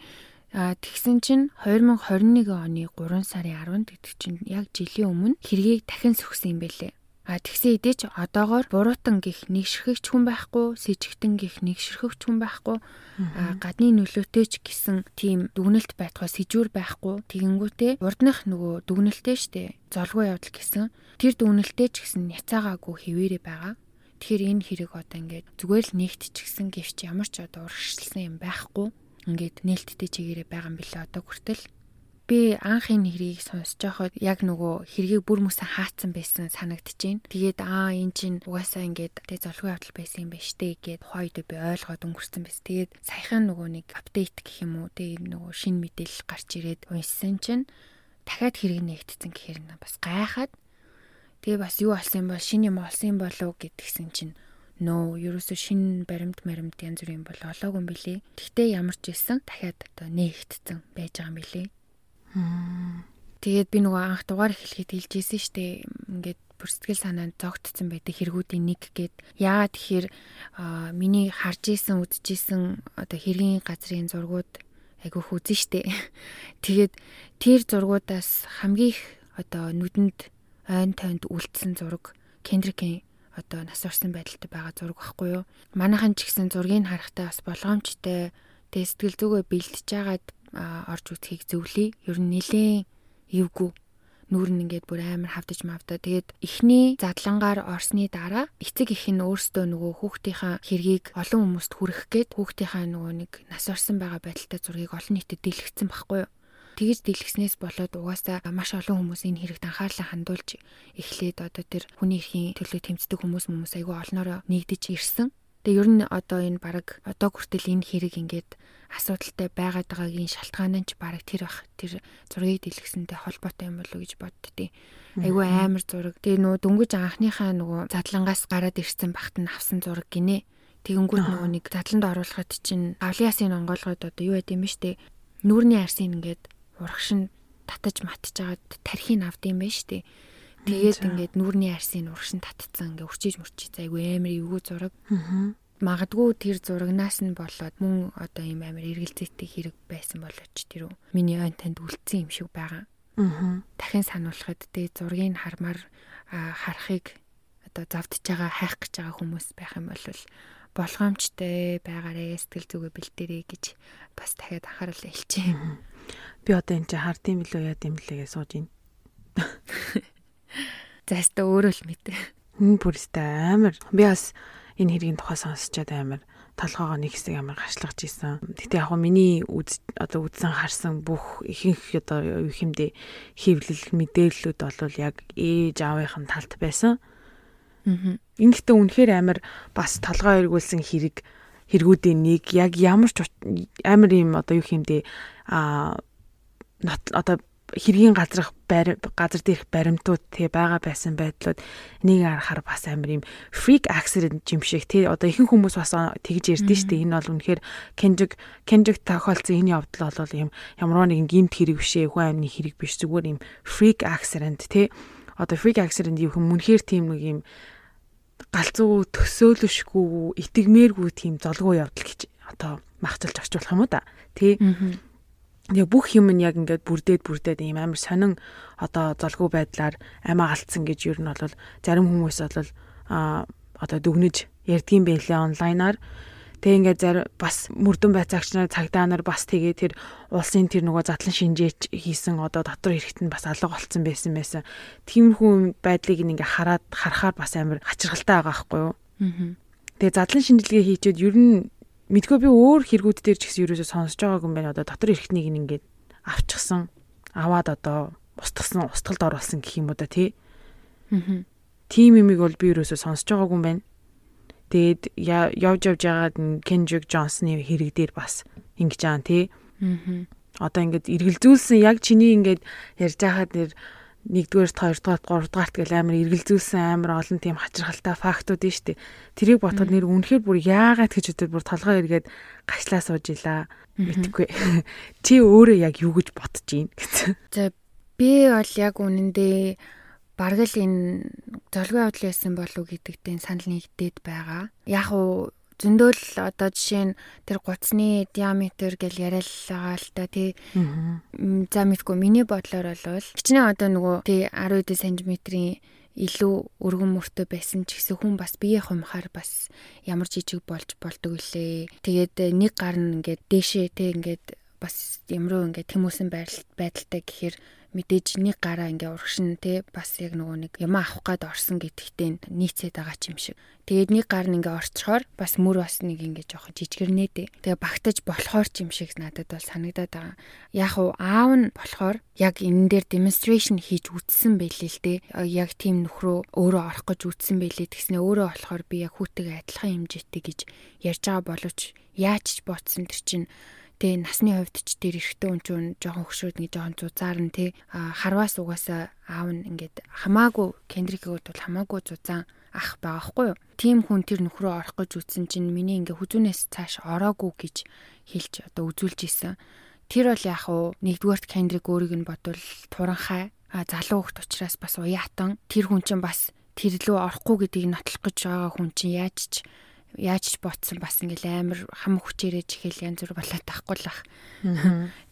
А тэгсэн чинь 2021 оны 3 сарын 10-нд гэдэг чинь яг жилийн өмнө хэргийг дахин сөхсөн юм бэлээ. А тэгсэн ч одоогоор буруутан гих нэг ширхэгч хүн байхгүй, сэжигтэн гих нэг ширхэгч хүн байхгүй, а гадны нөлөөтэй ч гэсэн тийм дүгнэлт байтугай сэжүүр байхгүй. Тэгэнгүүтээ урдных нөгөө дүгнэлттэй штэ. Золгүй явдал гэсэн. Тэр дүгнэлттэй ч гэсэн няцаагаагүй хിവэрэ байгаа. Тэгэхээр энэ хэрэг одоо ингээд зүгээр л нэгт ч гэсэн гэвч ямар ч одоо урагшлсан юм байхгүй. Ингээд нээлттэй чигээрээ байгаа юм билээ одоо хүртэл би анхын хэргийг сонсож байхад яг нөгөө хэргийг бүр мөсөн хаацсан байсан санагдчихээн. Тэгээд аа эн чинь угаасаа ингээд тэг золгүй явдал байсан юм байна штэ гэд хойд би ойлгоод өнгөрцөн байсан. Тэгээд саяхан нөгөө нэг апдейт гэх юм уу тэг нөгөө шин мэдээлэл гарч ирээд уншсан чинь дахиад хэрэг нэгтцэн гэхээр бас гайхаад тэгээ бас юу болсон юм бол шин юм олсон юм болов гэдгсэн чинь нөө ерөөсө шин баримт маримт янз бүрийн бол олоогүй юм билий. Гэхдээ ямар ч байсан дахиад одоо нээгтцэн байж байгаа юм билий. Тэгээд би нөгөө анх дугаар эхлэхэд хэлжсэн штэ ингээд бүрстгэл санаанд зогтцсон байдаг хэрэгүүдийн нэг гээд яагаад тэгэхээр миний харж исэн үзэж исэн одоо хэргийн газрын зургууд айгүйх үзэн штэ. Тэгээд тэр зургуудаас хамгийн их одоо нүдэнд ойн тойнд үлдсэн зураг Кендрикийн одоо нас орсон байдалтай байгаа зураг байхгүй юу? Манайхан ч гэсэн зургийг харахтаа бас болгоомжтой тэгээ сэтгэл зүгөө бэлтэж байгаад орж үзхийг зөвлөе. Ер нь нэлээд эвгүй нүүр нь ингээд бүр амар хавдаж мавдаа. Тэгээд эхний задлангаар орсны дараа эцэг их нь өөрсдөө нөгөө хүүхдийнхаа хэргийг олон хүмүүст хүргэх гээд хүүхдийнхаа нөгөө нэг нас орсон байгаа байдалтай зургийг олон нийтэд дэлгэцсэн байхгүй юу? Тэгэж дэлгэснээс болоод угаасаа маш олон хүмүүс энэ хэрэгт анхаарлаа хандуулж эхлээд одоо тэр хүний эрхийн төлөө тэмцдэг хүмүүс хүмүүс айгүй олноороо нэгдэж ирсэн. Тэгээ ер нь одоо энэ баг одоо хүртэл энэ хэрэг ингээд асуудалтай байгаад байгаагийн шалтгаан нь ч баг тэр бах тэр зургийг дэлгэсэнтэй холбоотой юм болов уу гэж боддتي. Айгүй амар зураг. Тэгээ нөгөө дөнгөж анхныхаа нөгөө задлангаас гараад ирсэн багт нь авсан зураг гинэ. Тэгэнгүүт нөгөө нэг задланд оруулахад чинь авлиасын онгойлгоод одоо юу байд юм бэ штэ. Нүүрний арсын ингээд урагшин татаж матчихад тархийг авд юм байна штэ. Тэгээд ингээд нүүрний арсын урагшин татцсан ингээд урчиж мөрчиж айгүй амар эвгүй зураг. Аа магадгүй тэр зурагнаас нь болоод мөн одоо ийм амар эргэлзээтэй хэрэг байсан болооч тэр миний айн танд үлдсэн юм шиг байгаа. Аа. Дахин сануулхад тэ зургийг хармаар харахыг одоо завдж байгаа хайх гэж байгаа хүмүүс байх юм бол болгоомжтой байгаарэ сэтгэл зүгээ бэлтэрэй гэж бас дахиад анхаарал илчээ. Би одоо энэ чи хардсан билүү яа дэмлээгээ сууж ийн. Заста өөрөө л мэд. Хм бүрстэй амар. Би бас энэ хэргийн тухай сонсчод амар толгоогоо нэг хэсэг амар гашлагж исэн. Гэтэ яг миний үз одоо үзсэн харсан бүх ихэнх одоо юу хэмдэ хөвлөл мэдээллүүд бол яг ээж аавынхын талд байсан. Аа. Энэ гэтээ үнэхээр амар бас толгоо эргүүлсэн хэрэг хэрэгүүдийн нэг яг ямар ч амар юм одоо юу хэмдэ а одоо хэргийн газрах газар дээрх баримтууд тий байгаа байсан байдлууд нэг харахаар бас амар юм freak accident юм шиг тий одоо ихэнх хүмүүс бас тэгж ярьдэн штэ. Энэ бол үнэхээр Kendrick Kendrick тохиолдсон. Энэ явдал бол юм ямар нэгэн гинт хэрэг биш ээ. Хүн амны хэрэг биш. Зүгээр юм freak accident тий одоо freak accident юм? Үнэхээр тийм нэг юм галзуу төсөөлөшгүй итгэмээргүй тийм золгүй явдал гэж одоо магцалж орчуулах юм уу да тий яг бүх юм нь яг ингээд бүрдээд бүрдээд ийм амар сонин одоо золгүй байдлаар амиа алдсан гэж юу нь бол зарим хүмүүс бол а одоо дүгнэж ярьдгийм байлээ онлайнаар тэг ингээд зар бас мөрдөн байцаагч нар цагдаа нар бас тэгээ тэр улсын тэр нөгөө задлан шинжээч хийсэн одоо дотор хэрэгт нь бас алга болцсон байсан байсан. Тиймэрхүү байдлыг ингээ хараад харахаар бас амар хачиргалтай байгаа байхгүй юу? Аа. Тэгээ задлан шинжилгээ хийчихэд ер нь Мэдгүй би өөр хэрэгүүд дээр ч гэсэн ерөөсөө сонсож байгаагүй юм байна. Одоо дотор эрхтнийг ингээд авчихсан. Аваад одоо устгасан, устгалд оруулсан гэх юм уу да тий. Аа. Тим юмыг бол би ерөөсөө сонсож байгаагүй юм байна. Тэгээд явж явж ягаад Kendrick Johnson-ы хэрэг дээр бас ингэж аа тий. Аа. Одоо ингээд эргэлзүүлсэн яг чиний ингээд ярьж байхад нэр нэгдүгээрт хоёрдугаарт гуравдугаарт гэл амар эргэлзүүлсэн амар олон тийм хачирхалтай фактууд нь штэ. Тэрийг бодоход нэр үнэхээр бүр яагаад гэж өдөр бүр толгой эргээд гачлаа сууж илаа. Мэдхгүй. Чи өөрөө яг юу гэж бодож ийн гэсэн. За би бол яг үнэндээ бараг л энэ золгүй явдал байсан болов уу гэдэгтээ санал нэгдээд байгаа. Яг уу зөндөл одоо жишээ нь тэр гуцны диаметр гэл яриад байгаа л та тий. За мэдгүй миний бодлоор бол хичнээн одоо нөгөө тий 10 см-ийн илүү өргөн мөртөө байсан ч гэсэн хүн бас бие хумхаар бас ямар жижиг болж болдог үлээ. Тэгээд нэг гар нь ингээд дээшээ тий ингээд бас ямруу ингээд тэмүүсэн байдалтай гэхээр мэдээж нэг гараа ингээ урагшин те бас яг нөгөө нэг юм авах гад орсон гэдэгтээ нийцээд байгаа ч юм шиг. Тэгээд нэг гар нь ингээ орчхоор бас мөр бас нэг ингээ жоохон жижигэрнээ дээ. Тэгээ багтаж болохоор ч юм шиг надад бол санагдаад байгаа. Яг уу аав нь болохоор яг энэ дээр demonstration хийж үтсэн байлээ л дээ. Яг тийм нөхрөө өөрөө орох гэж үтсэн байлээ тэгснэ өөрөө болохоор би яг хүүтэйгээ адилхан хэмжээтэй гэж ярьж байгаа боловч яаж ч ботсон тэр чинь Тэ насны хувьд ч тэр эрэгтэй хүн чинь жоохон хөшөөд нэг жоохон зузаар нь тэ харваас угаасаа аав нь ингээд хамаагүй Кендрикийг бол хамаагүй зузаан ах байгаа хгүй юу. Тим хүн тэр нөхрөө орох гэж үтсэн чинь миний ингээ хүзүүнээс цааш ороогүй гэж хэлж одоо үзүүлж исэн. Тэр бол яг уу нэгдүгээрт Кендрик өөрийг нь бодвол туранхай а залуу хөлт учраас бас уяатан тэр хүн чинь бас тэр лөө орохгүй гэдгийг нотлох гэж байгаа хүн чинь яаж ч яаж ч ботсон бас ингээл амар хам хүчээрээ чихэл янз бүр болоод тахгүй л ах.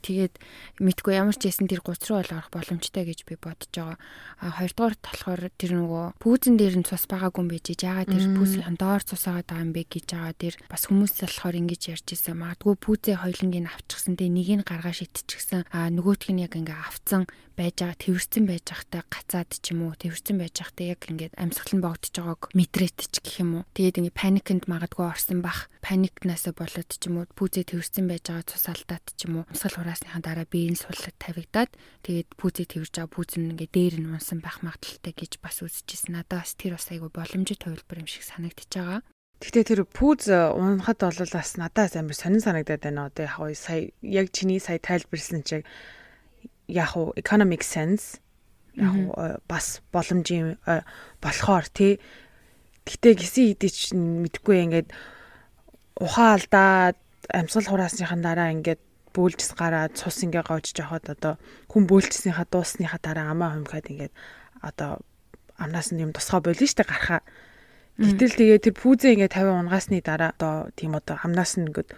Тэгээд мэдгүй ямар ч ясэн тэр гуц руу бол орох боломжтой гэж би бодож байгаа. А хоёрдугаар болохоор тэр нөгөө пүүзэн дээр нь цус байгаагүй юм байж яагаад тэр пүүзийн доор цус байгаа даа юм бэ гэж байгаа тэр бас хүмүүс болохоор ингэж ярьж ирсэн. Магадгүй пүүзээ хоёлынгийн авчихсан тэ нэгийг гаргаа шитчихсэн. А нөгөөх нь яг ингээ авцсан байж байгаа тэрсэн байж байхтай гацаад ч юм уу тэрсэн байж байхтай яг ингээд амьсгал нь богдож байгааг мэдрээд ч гэх юм уу. Тэгээд ингээ паникнд магадгүй орсон бах. Паникнаас болоод ч юм уу пүүзээ тэрсэн байж байгаа цус алдаад ч юм уу. Амьсгал хураасныхаа дараа биеийн суллаг тавигдаад тэгээд пүүзээ тэрж байгаа пүүз нь ингээ дээр нь унсан байх магадaltaй гэж бас үзчихсэн. Надаас тэр бас айгүй боломжит хувилбар юм шиг санагдчихж байгаа. Гэтэ тэр пүүз унахад бол бас надаас амар сонин санагдаад байна. Одоо яг уу сая яг чиний сая тайлбарлсан чиг яг уу economic sense яг уу бас боломжийн болохоор тий Гэтэ гисэн идэж мэдгүй ингээд ухаан алдаад амьсгал хураасныхан дараа ингээд бөөлжс гараад цус ингээ гоожж явахад одоо хүн бөөлжснийхаа дуусныхаа дараа амаа хумхаад ингээд одоо амнаас нь юм тусгай болно штэ гарахаа. Гэтэл тэгээ тэр пүүзээ ингээ 50 унгасны дараа одоо тийм одоо амнаас нь ингээд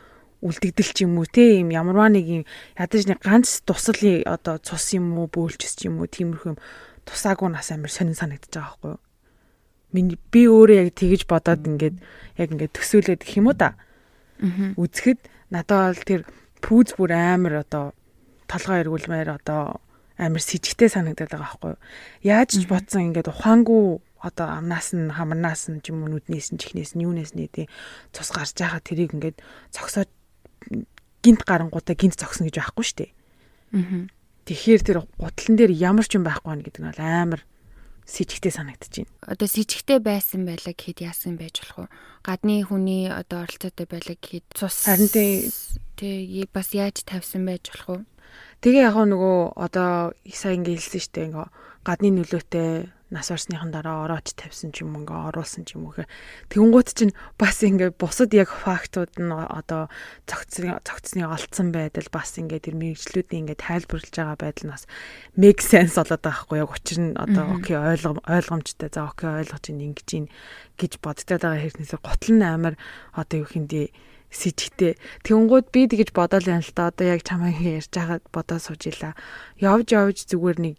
үлдэгдэл ч юм уу те юм ямарваа нэг юм ядаж нэг ганц туслын одоо цус юм уу бөөлжс ч юм уу тиймэрхүү юм тусаагүй нас амар сонин санагдаж байгаа байхгүй юу миний би өөрөө яг тэгэж бодоод ингээд яг ингээд төсөөлөд гэх юм уу да. Үзэхэд надад бол тэр пүүз бүр амар одоо толгой эргүүлмээр одоо амар с ิจ гтэй санагдаад байгаа байхгүй юу. Яаж ч бодсон ингээд ухаангүй одоо амнаас нь хамарнаас нь ч юм уу нүднээс нь чихнээс нь юунаас нь тий цус гарч байгаа тэрийг ингээд цогсоод гинт гарангуудаа гинт цогсон гэж байхгүй шүү дээ. Аа. Тэгэхээр тэр гутлан дээр ямар ч юм байхгүй нэ гэдэг нь амар сэжигтэй санагдаж байна. Одоо сэжигтэй байсан байлаа гэхэд яасан байж болох вэ? Гадны хүний одоо оролцоотой байлаа гэхэд цус харин тий бас яаж тавьсан байж болох вэ? Тэгээ яг нөгөө одоо сая ингэ хэлсэн дээ. Ингээ гадны нөлөөтэй нас орсныхан дараа орооч тавьсан ч юм ингээ оруулсан ч юм уу гэх. Тэнгуут чинь бас ингээ бусад яг фактууд нь одоо цогцны цогцны олцсон байдал бас ингээ тэр мэрэгчлүүдийн ингээ тайлбарлаж байгаа байдал нас make sense болоод байгаа хгүй яг учир нь одоо окей ойлгом ойлгомжтой за окей ойлгож ин ингэж ин гэж боддог байгаа хэрнээсээ гутал нь амар одоо юу хинди сэжигтэй. Тэнгууд би тэгэж бодоол юм л та одоо яг чамайг ярьж байгаад бодоо сууж ила. Явж явж зүгээр нэг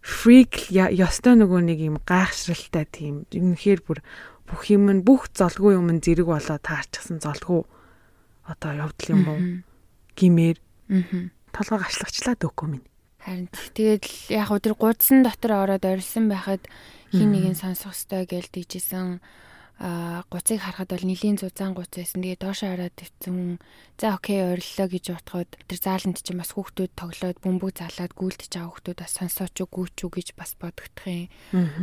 фрик ёстой нөгөө нэг юм гайхшралтай тийм. Үнэхээр бүр бүх юм нь бүх золгүй юм нь зэрэг болоод таарчихсан золгүй. Одоо явдал юм уу? Гимээр. Толгой гашлагчлаад өгөхгүй минь. Харин тэгээд яг өдөр гудсан дотор ороод орилсон байхад хин нэг нь сонсох ёстой гэж дийжсэн а гуцыг харахад бол нэлийн зузаан гуц байсан. Тэгээ доошоо хараад өвцөн. За окей ориллоо гэж утгаад тэр зааланд чинь бас хүүхдүүд тоглоод бөмбөг залаад гүйлдэж байгаа хүүхдүүд бас сонсооч уу гүйч үү гэж бас бодогдох юм.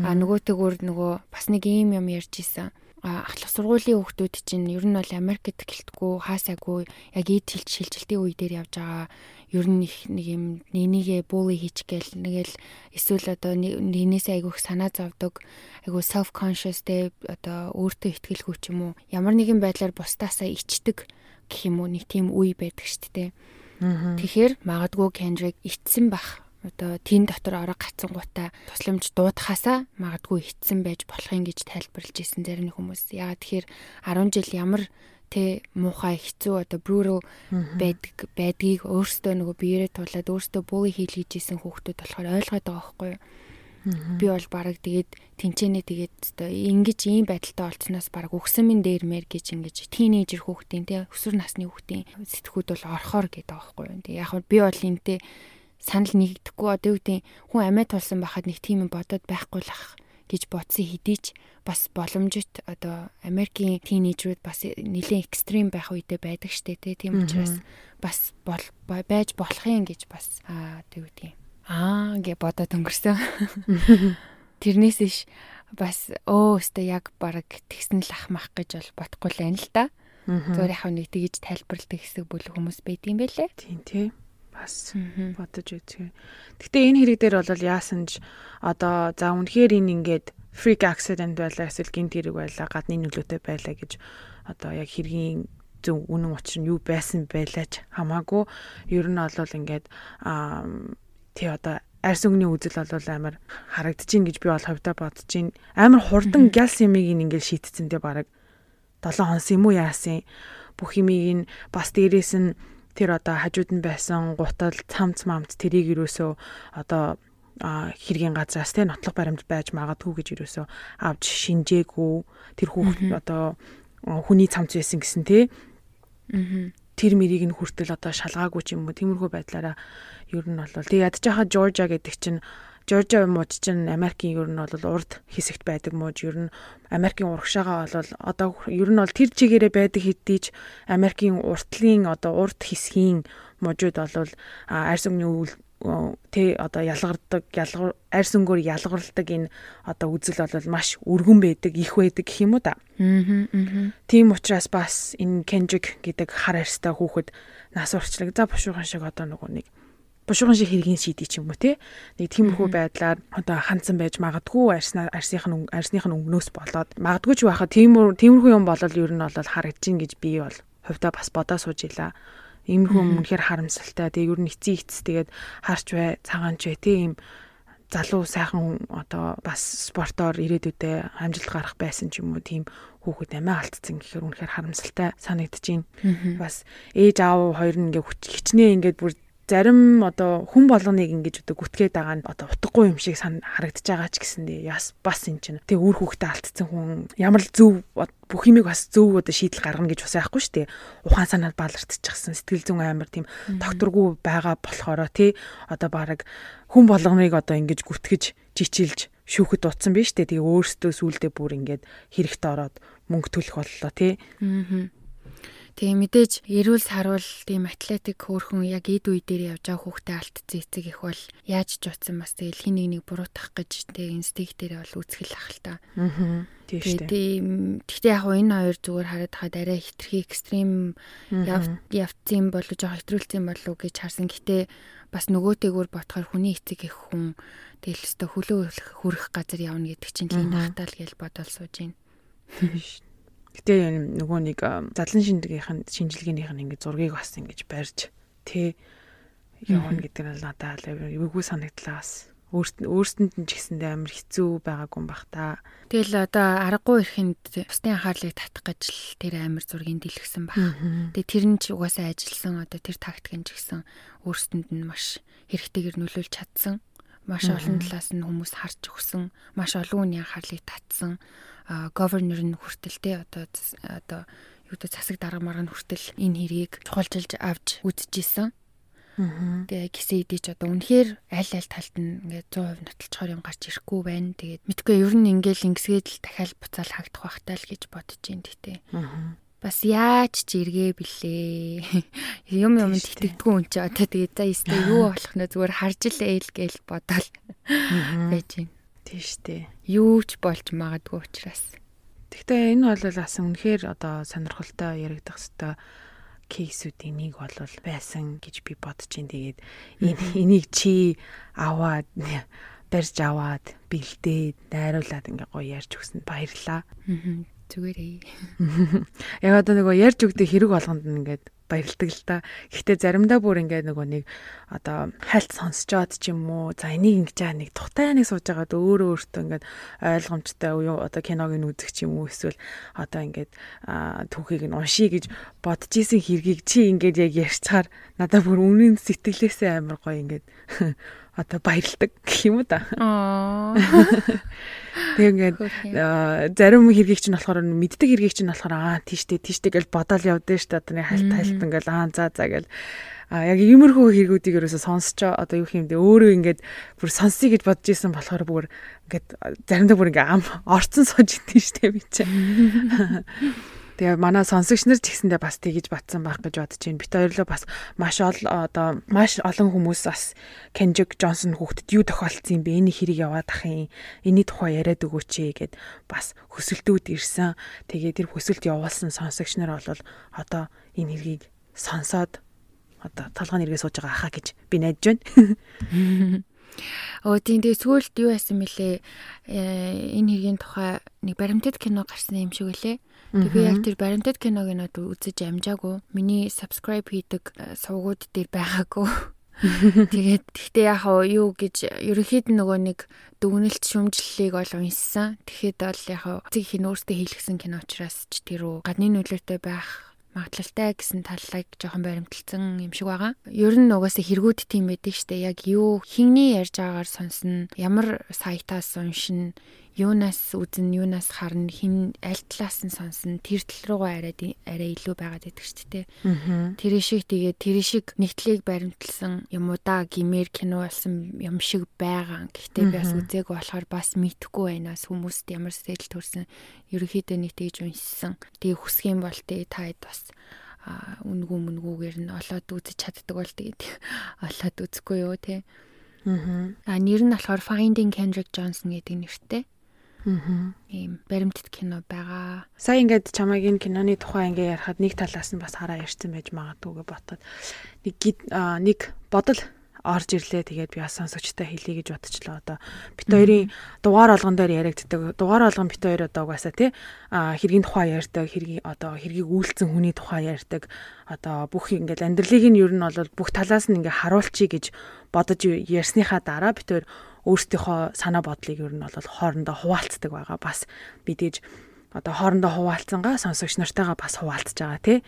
А нөгөөтэйгөр нөгөө бас нэг ийм юм ярьж исэн ахлах сургуулийн хүүхдүүд чинь ер нь бол Америкт гэлтгүү хаасаагүй яг ийд хилж шилжилтийн үе дээр явж байгаа. Ер нь нэг юм нeenийгээ буули хийчихгээл нэгэл эсвэл одоо нээнээсээ айгүйх санаа зовдөг айгүй self conscious те одоо өөртөө ихтгэлгүй ч юм уу? Ямар нэгэн байдлаар бусдаасаа ичдэг гэх юм уу? Нэг тийм үе байдаг шүү дээ. Тэгэхээр магадгүй Kendrick ичсэн бах одоо тэн дотор ороо гацсан гутаа тусламж дуудахаасаа магадгүй ичсэн байж болохын гэж тайлбарлаж ирсэн зарим хүмүүс. Яагаад тэгэхээр 10 жил ямар тэ муухай хэцүү одоо brutal байдаг байдгийг өөртөө нөгөө биеэрээ тулаад өөртөө бууги хийлгэж исэн хүүхдүүд болохоор ойлгоод байгаа байхгүй юу? Би бол бараг тэгээд тэнцэнэ тэгээд одоо ингэж ийм байдалтай олцсноос бараг өгсөн минь дээр мэр гэж ингэж тийнейжер хүүхдийн тэ өсвөр насны хүүхдийн сэтгхүүд бол орхоор гэдэг байгаа байхгүй юу? Тэг яг би бол энтэй санал нэгдэхгүй одоо юу гэдэг хүн амиа тулсан байхад нэг тийм бодоод байхгүй л ах гэж бодсон хэдий ч бас боломжит. Одоо Америкийн тийнейжрүүд бас нэлээд экстрим байх үедээ байдаг штэ тийм учраас бас байж болох юм гэж бас аа тэг үгүй аа гэ бодоод өнгөрсөн. Тэрнээс иш бас өө өстө яг баг тэгсэн л ахмах гэж бол бодохгүй л байна л да. Зүгээр яг нэг тэгж тайлбарладаг хэсэг бүл хүмүүс байд юм байлээ. Тийм тийм бас бодож үзье. Гэтэ энэ хэрэг дээр бол яасан ч одоо за үнэхээр энэ ингээд freak accident байлаа эсвэл гинт хэрэг байлаа гадны нөлөөтэй байлаа гэж одоо яг хэргийн зөв үнэн учир нь юу байсан байлаач хамаагүй. Ер нь бол ингээд тий одоо арьс өнгөний үзэл бол амар харагдаж гин гэж би бол ховдоо бодож гин амар хурдан гялс юмыг ингээд шийтцэн дээ бараг. 7 хонс юм уу яасан? Бүх юмыг нь бас дээрээс нь тэр одоо хажууд нь байсан гутал цамц мамц тэрийг юусоо одоо хэргийн газраас те нотлох баримт байж магадгүй гэж юусоо авч шинжээгүй. Тэр хүүхд одоо хүний цамц байсан гэсэн те. Тэр мэрийг нь хүртэл одоо шалгаагүй ч юм уу. Тиймэрхүү байдлаараа ер нь бол тэг ядж хаа Жоржа гэдэг чинь Жоржа мууч чинь Америкийн ер нь бол урд хэсэгт байдаг мууж ер нь Америкийн урагшаага бол одоо ер нь бол тэр чигээрээ байдаг хэдий ч Америкийн уртлын одоо урд хэсгийн мужууд бол арьс өнгөний тэ одоо ялгардаг ялгар арьс өнгөөр ялгарладаг энэ одоо үзэл бол маш өргөн байдаг их байдаг гэх юм уу да. Аа. Тийм учраас бас энэ Кенжик гэдэг хар арьстай хүүхэд нас урчлаг за бушуухан шиг одоо нөгөө нэг бушуухан шиг хэргийн шийдий ч юм уу те нэг тиймэрхүү байдлаар одоо хандсан байж магадгүй арьснаа арьсных нь арьсных нь өнгнөөс болоод магадгүй ч байхад тиймэр тиймэрхүү юм болол ер нь бол харагдаж гэж би бол хувьдаа бас бодоо сууж илаа. Иймэрхүү үнэхээр харамсалтай. Тэгээ ер нь эцсийн эцс тэгээд харч бай, цагаанч бай тийм залуу сайхан одоо бас спортоор ирээдүйдээ амжилт гарах байсан ч юм уу тийм хүүхэд амиа алдсан гэхээр үнэхээр харамсалтай санагдаж байна. Бас ээж аав хоёр нь ингээ хичнээн ингээд бүр зарим одоо хүн болгоныг ингэж одоо гүтгээд байгаа нь одоо утгагүй юм шиг харагдаж байгаа ч гэсэндээ яс бас энэ чинь тэг үр хөвгтө алдсан хүн ямар л зөв бүх юмыг бас зөв одоо шийдэл гаргана гэж бас байхгүй шүү дээ. Ухаан санаад баалартчихсан сэтгэл зүйн амар тийм докторгүй байгаа болохоро тий одоо баг хүн болгоныг одоо ингэж гүтгэж жичилж шүүхэд дутсан биз дээ. Тэгээ өөрсдөө сүулдэ бүр ингээд хэрэгт ороод мөнгө төлөх боллоо тий. Аа Тэгээ мэдээж эрүүл саруул тийм атлетик хөөрхөн яг эд үе дээр явж байгаа хүүхдээ алдсан эцэг их бол яаж ч утсан бас тэгэл хин нэг нэг буруутгах гэж тэг инстинкт дээр бол үзгэл ах л та. Аа. Тийм. Гэхдээ яг энэ хоёр зүгээр хараад хаад арай хитрхи экстрим явцсан болов жоо хэтрүүлсэн болов гэж харсан. Гэтэ бас нөгөөтэйгөр бодохоор хүний эцэг их хүн тэгэл өстө хөлөө хүрэх газар явна гэдэг чинь лин хатаал гэж бодол сууж байна. Гэтэ нөгөө нэг задлан шинжлэгийн шинжилгээнийх нь ингээд зургийг бас ингэж барьж тэ явна гэдэг нь надад эвгүй санагдлаа бас өөрсөнд нь ч гэсэндээ амар хэцүү байгаагүй юм бах та. Тэгэл одоо аргагүй ихэнд бусдын анхаарлыг татах гэж л тэр амар зургийг дэлгэсэн баг. Тэгээ тэр нь ч угаасаа ажилласан одоо тэр тактикэн ч гэсэн өөрсөнд нь маш хэрэгтэйгээр нөлөөлж чадсан. Маш олон талаас нь хүмүүс харж өгсөн, маш олон хүний анхаарлыг татсан governor нь хүртэлтэй одоо одоо юу гэдэг засаг дарга марга нь хүртэл энэ хэрийг чухалчилж авч үзчихсэн. Тэгээ гисэн идэж одоо үнэхээр аль аль талд нь ингээд 100% нотолцохоор юм гарч ирэхгүй байна. Тэгээд мэдгүй ер нь ингээл ингэсгээд л дахиад буцаал хагдах байхтаа л гэж бодож байна гэхдээ. Бас яаж ч эргээ блээ. Юм юм тэтгдэггүй юм чи одоо тэгээд за юу болох нэ зүгээр харж л ээл гээл бодоол байж байна. Тийм штэ. Юу ч болж магадгүй учраас. Гэхдээ энэ бол бас үнэхээр одоо сонирхолтой яригдах хэвээр кейсүүдийн нэг бол байсан гэж би бодож байна. Тэгээд энийг чи аваад барьж аваад бэлдээд найруулад ингээ гоё ярьж өгсөнд баярлаа. Зүгээрээ. Яг одоо нөгөө ярьж өгдөг хэрэг болгонд ингээд баярлдаг л та. Гэхдээ заримдаа бүр ингээд нөгөө нэг одоо хайлт сонсчоод ч юм уу за энийг ингэж аа нэг тухтай нэг сууж байгаад өөрөө өөртөө ингээд ойлгомжтой уу одоо киног нь үзэх ч юм уу эсвэл одоо ингээд түүхийг нь уншия гэж бодож исэн хэргийг чи ингээд яг ярьцаар надад бүр үнэн сэтгэлээсээ амар гоё ингээд одоо баярлдаг гэх юм да. Тэг ингээд зарим хэргийг чинь болохоор мэддэг хэргийг чинь болохоор аа тийштэй тийштэй гэж бодоол явдсан шүү дээ. Одоо нэг хальт хальт ингээд аа за за гэл. А яг иймэрхүү хэрэгүүдийг ерөөсө сонсч одоо юу юм дэ өөрөө ингээд бүр сонсъё гэж бодож исэн болохоор бүр ингээд заримдаа бүр ингээд ам орцсон сууж идэв штэ би чинь Тэгээ манай сонсогч нар ч гэсэндээ бас тэгэж батсан байх гэж бодож байна. Бит хоёрлоо бас маш ол одоо маш олон хүмүүс бас Кенжик Джонсон хүүхдэд юу тохиолдсон юм бэ? Энийг хэрэг яваад ах юм. Эний тухай яриад өгөөч ээ гэд бас хөсөлтүүд ирсэн. Тэгээ тэр хөсөлт явуулсан сонсогч нар бол одоо энэ хэргийг сонсоод одоо толгойн нэргээ сууж байгаа хаа гэж би найдаж байна. Оо тийм тэгээ сүүлд юу яасан мөлий э, энэ хэргийн тухай нэг баримтат кино гарсан юм шиг үлээ. Тэгээ би яг тэр баримтат киног нөт үзэж амжаагүй. Миний subscribe хийдэг э, сувгууд дээр байгаагүй. Тэгээд гэхдээ яг юу гэж ерөнхийд нөгөө нэг дүгнэлт шүмжлэлийг ол уншсан. Тэгэхэд бол яг зэг хин өөртөө хийлгсэн кино учраас ч тэр үү гадны нөлөөтэй байх магадлалтай гэсэн таллайг жоохон баримталсан юм шиг байгаа. Ер нь угаасаа хэрэгүүд тийм байдаг штэ. Яг юу хинний ярьж байгаагаар сонсно, ямар сайтаас уншина, юунаас үзэн юунаас харна хин аль талаас нь сонсон тэр тал руугаа арай арай илүү байгаад байдаг шүү дээ. Тэр шиг тэгээ тэр шиг нэгтлийг баримталсан юм уу да гимээр кино болсон юм шиг байгаа. Гэхдээ би бас үзээг болохоор бас мэдхгүй байнаас хүмүүст ямар сэтгэл төрсэн ерөөхдөө нэг тэгж уншсан. Тэгээ хүсэх юм бол тэгээ таад бас үнгүү мүнгүүгээр нь олоод үзэж чаддаг бол тэгээд олоод үзэхгүй юу те. Аа нэр нь болохоор Finding Kendrick Johnson гэдэг нэртэй. Ийм баримтат кино байгаа. Сая ингээд чамайг энэ киноны тухай ингээ ярихад нэг талаас нь бас хараа ярьсан байж магадгүй гэж бодоход нэг нэг бодол орж ирлээ. Тэгээд би бас сонсогчтой хэлье гэж бодчихлоо. Одоо бит хоёрын дугаар олгон дээр яригддаг. Дугаар олгон бит хоёр одоо угаасаа тий хэргийн тухай ярьдаг, хэргийн одоо хэргийг үйлцэн хүний тухай ярьдаг. Одоо бүх ингээд амьдралыг нь ер нь бол бүх талаас нь ингээ харуулчих гэж бодож ярьсныхаа дараа бит хоёр өөрсдийнхөө санаа бодлыг ер нь бол хоорондоо хуваалцдаг байгаа. Бас мэдээж одоо хоорондоо хуваалцсангаа сонсогч нартайгаа бас хуваалцж байгаа тий.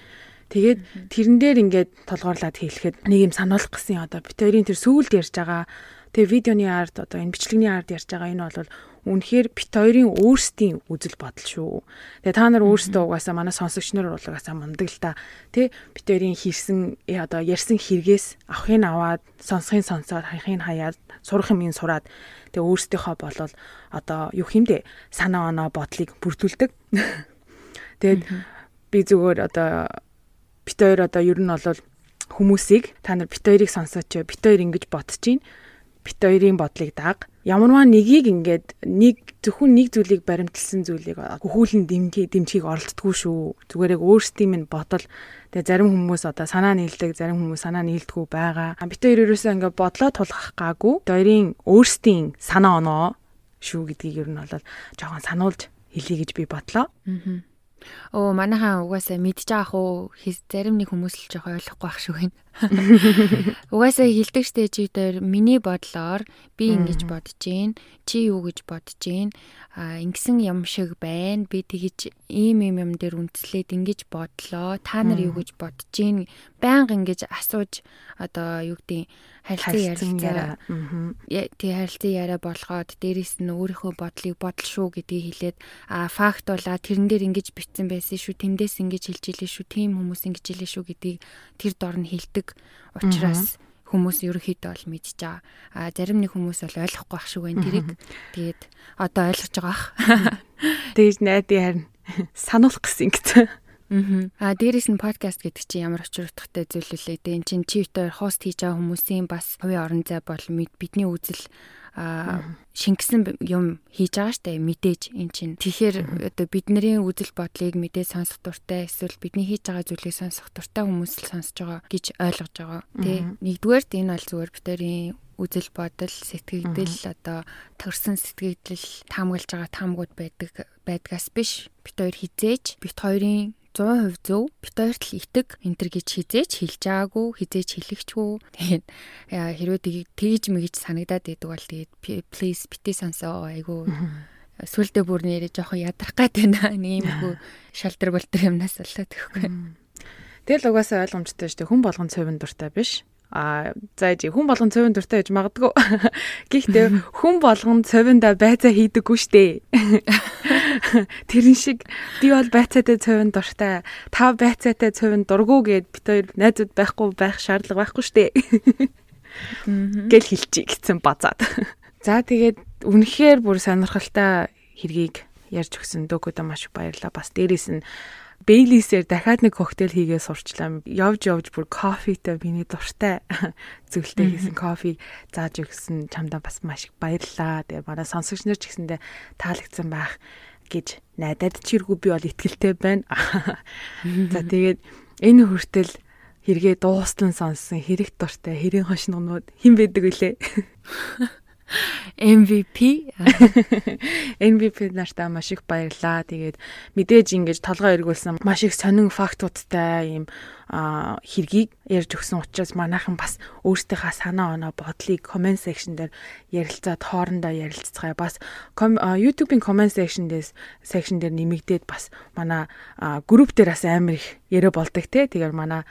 Тэгээд тэрэн дээр ингээд толгоорлаад хэлэхэд нэг юм сануулах гэсэн одоо бит хоёрын тэр сүүлд ярьж байгаа тэгээ видеоны арт одоо энэ бичлэгний арт ярьж байгаа энэ бол үнэхээр бит хоёрын өөрсдийн үзэл бодол шүү. Тэгээ та нар өөрсдөө угаасаа манай сонсогч нар угаасаа мундаг л та. Тэ бит хоёрын хийсэн э, одоо ярьсан хэрэгээс авахыг аваад сонсохын сонсоод хаяхыг хаяад сурах юм ин сураад тэгээ өөрсдийнхөө болол одоо юу хэмдэ санаа оноо бодлыг бүрдүүлдэг. Тэгээд би зүгээр одоо бит хоёр одоо ер нь бол хүмүүсийг та нар бит хоёрыг сонсооч бит хоёр ингэж бодож чинь бит хоёрын бодлыг дааг ямарваа нэгийг ингээд нэг зөвхөн нэг зүйлийг баримталсан зүйлийг хөхүүлэн дэмжих дэмжихийг оролддгүй шүү. Зүгээр яг өөрсдийн минь бодол. Тэгээ зарим хүмүүс одоо санаа нийлдэг зарим хүмүүс санаа нийлдэггүй байгаа. Бит хоёр ерөөсөө ингээд бодлоо тулгах гаагүй. Хоёрын өөрсдийн санаа оноо шүү гэдгийг ер нь бол жоохон сануулж хэлье гэж би бодлоо. Аа Оо манайхаа угаасаа байгаа хөө зарим нэг хүмүүс л жоохон ойлгохгүй байх шүү гин. Угаасаа хилдэг штэ чи дээр миний бодлоор би ингэж бодож гин, чи юу гэж бодож гин, ингэсэн юм шиг байна. Би тэгэж ийм юм юм дээр үндэслээд ингэж бодлоо. Та нар юу гэж бодож гин? Баян ингэж асууж одоо юу гэдэг харилцан ярилцаа. Тий харилцан яриа болгоод дээрэс нь өөрийнхөө бодлыг бодол шүү гэдгийг хэлээд а факт болаа тэрэн дээр ингэж бичсэн байсан шүү. Тэндээс ингэж хэлж илээ шүү. Тим хүмүүс ингэж илээ шүү гэдгийг тэр дор нь хэлдэг учраас хүмүүс ерөөхдөө бол мэдж байгаа. А зарим нэг хүмүүс бол ойлгохгүй байх шиг байна тэрийг. Тэгээд одоо ойлгож байгаа бах. Тэгж найдын харин сануулах гэсэн гэдэг. Аа дээрэс нь подкаст гэдэг чинь ямар очир утгатай зүйл үлээ. Дэн чин чивтээр хост хийж байгаа хүмүүсийн бас хувийн орон зай бол бидний үзэл шингэсэн юм хийж байгаа штэ мэдээж эн чинь. Тэгэхээр одоо бидний үзэл бодлыг мэдээ сонсох дуртай эсвэл бидний хийж байгаа зүйлийг сонсох дуртай хүмүүс л сонсож байгаа гэж ойлгож байгаа. Тий нэгдүгээрт энэ бол зүгээр битэрийн үзэл бодол сэтгэгдэл одоо төрсэн сэтгэгдэл таамаглаж байгаа таамгууд байдаг байдгаас биш. Бит хоёр хизээж бит хоёрын 100% зөв. Бид хоёрт л итэг энтер гэж хизээч хэлж байгаагүй, хизээч хэлэхчгүй. Тэгээд хэрвээ тэгж мэгж санагдаад байдаг бол тэгээд please бити сонсоо айгу сүлдө бүр нэрээ жоохон ядрах гад байна. Нэг юм хөө шалтар болтер юмнаас болоод гэхгүй. Тэгэл угаасаа ойлгомжтой шүү дээ. Хүн болгон цовин дуртай биш. А за ижи хүн болгон цовин дуртай гэж магадгүй. Гэхдээ хүн болгон цовинда байцаа хийдэггүй штэ. Тэрэн шиг би бол байцаатай цовин дуртай. Та байцаатай цовин дургу гэд бит хоёр найзууд байхгүй байх шаардлага байхгүй штэ. Гэл хэлчихье гэсэн базаад. За тэгээд үнэхээр бүр сонирхолтой хэргийг ярьж өгсөн дөөкөдө маш их баярлалаа. Бас дээрэс нь Бейлисээр дахиад нэг коктейл хийгээ сурчлаа. Явж явж бүр кофетэй миний дуртай зөвлөлтөө хийсэн кофег зааж өгсөн чамдаа бас маш их баярлалаа. Тэгээ манай сонсогч нар ч гэсэндээ таалагдсан байх гэж найдаад чиргүү би бол ихтгэлтэй байна. За тэгээд энэ хүртэл хэрэгээ дуустан сонссон хэрэг дуртай хэрийн хошногнууд хэн байдаг вүлээ? MVP MVP нартаа маш их баярлаа. Тэгээд мэдээж ингэж толгой эргүүлсэн маш их сонин фактуудтай ийм хэргийг ярьж өгсөн учраас манайхан бас өөрсдийнхээ санаа оноо бодлыг comment section дээр ярилцаад хоорондоо ярилццгаая. Бас YouTube-ийн comment section дээс section дээр нэмэгдээд бас манай групп дээр бас амар их яриа болдог те. Тэгээд манай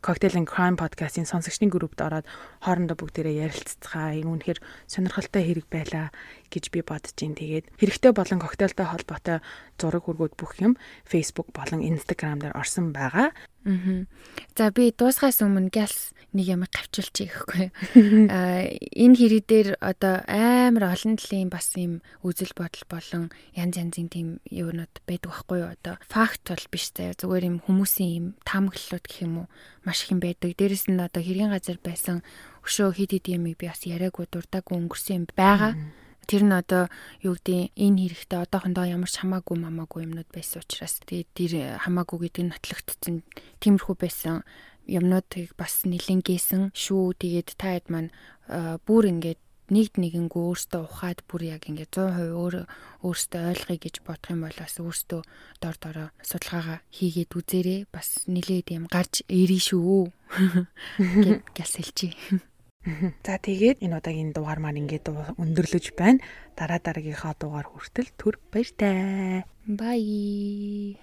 Cocktail and Crime podcast-ийн сонсогчдын группт ороод хоорондоо бүгдээрээ ярилццгаая. Энэ үнэхээр сонирхолтой хэрэг байлаа гэж би бодож ин тэгээд хэрэгтэй болон коктейлтэй холбоотой зураг хүргүүд бүх юм Facebook болон Instagram дээр орсон байгаа. Аа. За би дуусгаас өмнө гялс нэг юм гавчилчих гэхгүй. Аа энэ хэрэг дээр одоо амар олон талын бас юм үзэл бодол болон янз янзын тийм юунууд байдаг байхгүй юу? Одоо факт бол биш заяа зүгээр юм хүмүүсийн юм таамаглалууд гэх юм уу маш их юм байдаг. Дээрэс нь одоо хэргийн газар байсан өшөө хид хид юмыг би бас яриаггүй дурдаагүй өнгөрсөн юм байгаа. Тэр нь одоо юу гэдэг энэ хэрэгтэй одоохондоо ямар ч хамаагүй мамаагүй юмнууд байсан учраас тэгээд тэр хамаагүй гэдэг нь нотлогдсон тиймэрхүү байсан юмнуудыг бас нэлен гээсэн шүү. Тэгээд таад маань бүр ингээд нэгд нэгэнгүү өөртөө ухаад бүр яг ингээд 100% өөр өөртөө ойлгоё гэж бодох юм бол бас өөртөө дор дороо судалгаагаа хийгээд үзээрэй. Бас нилээд юм гарч ирээ шүү. гяс хэлчихье. За тэгээд энэ удаагийн дугаар маань ингээд өндөрлөж байна. Дараа дараагийнхаа дугаар хүртэл түр баяртай. Bye.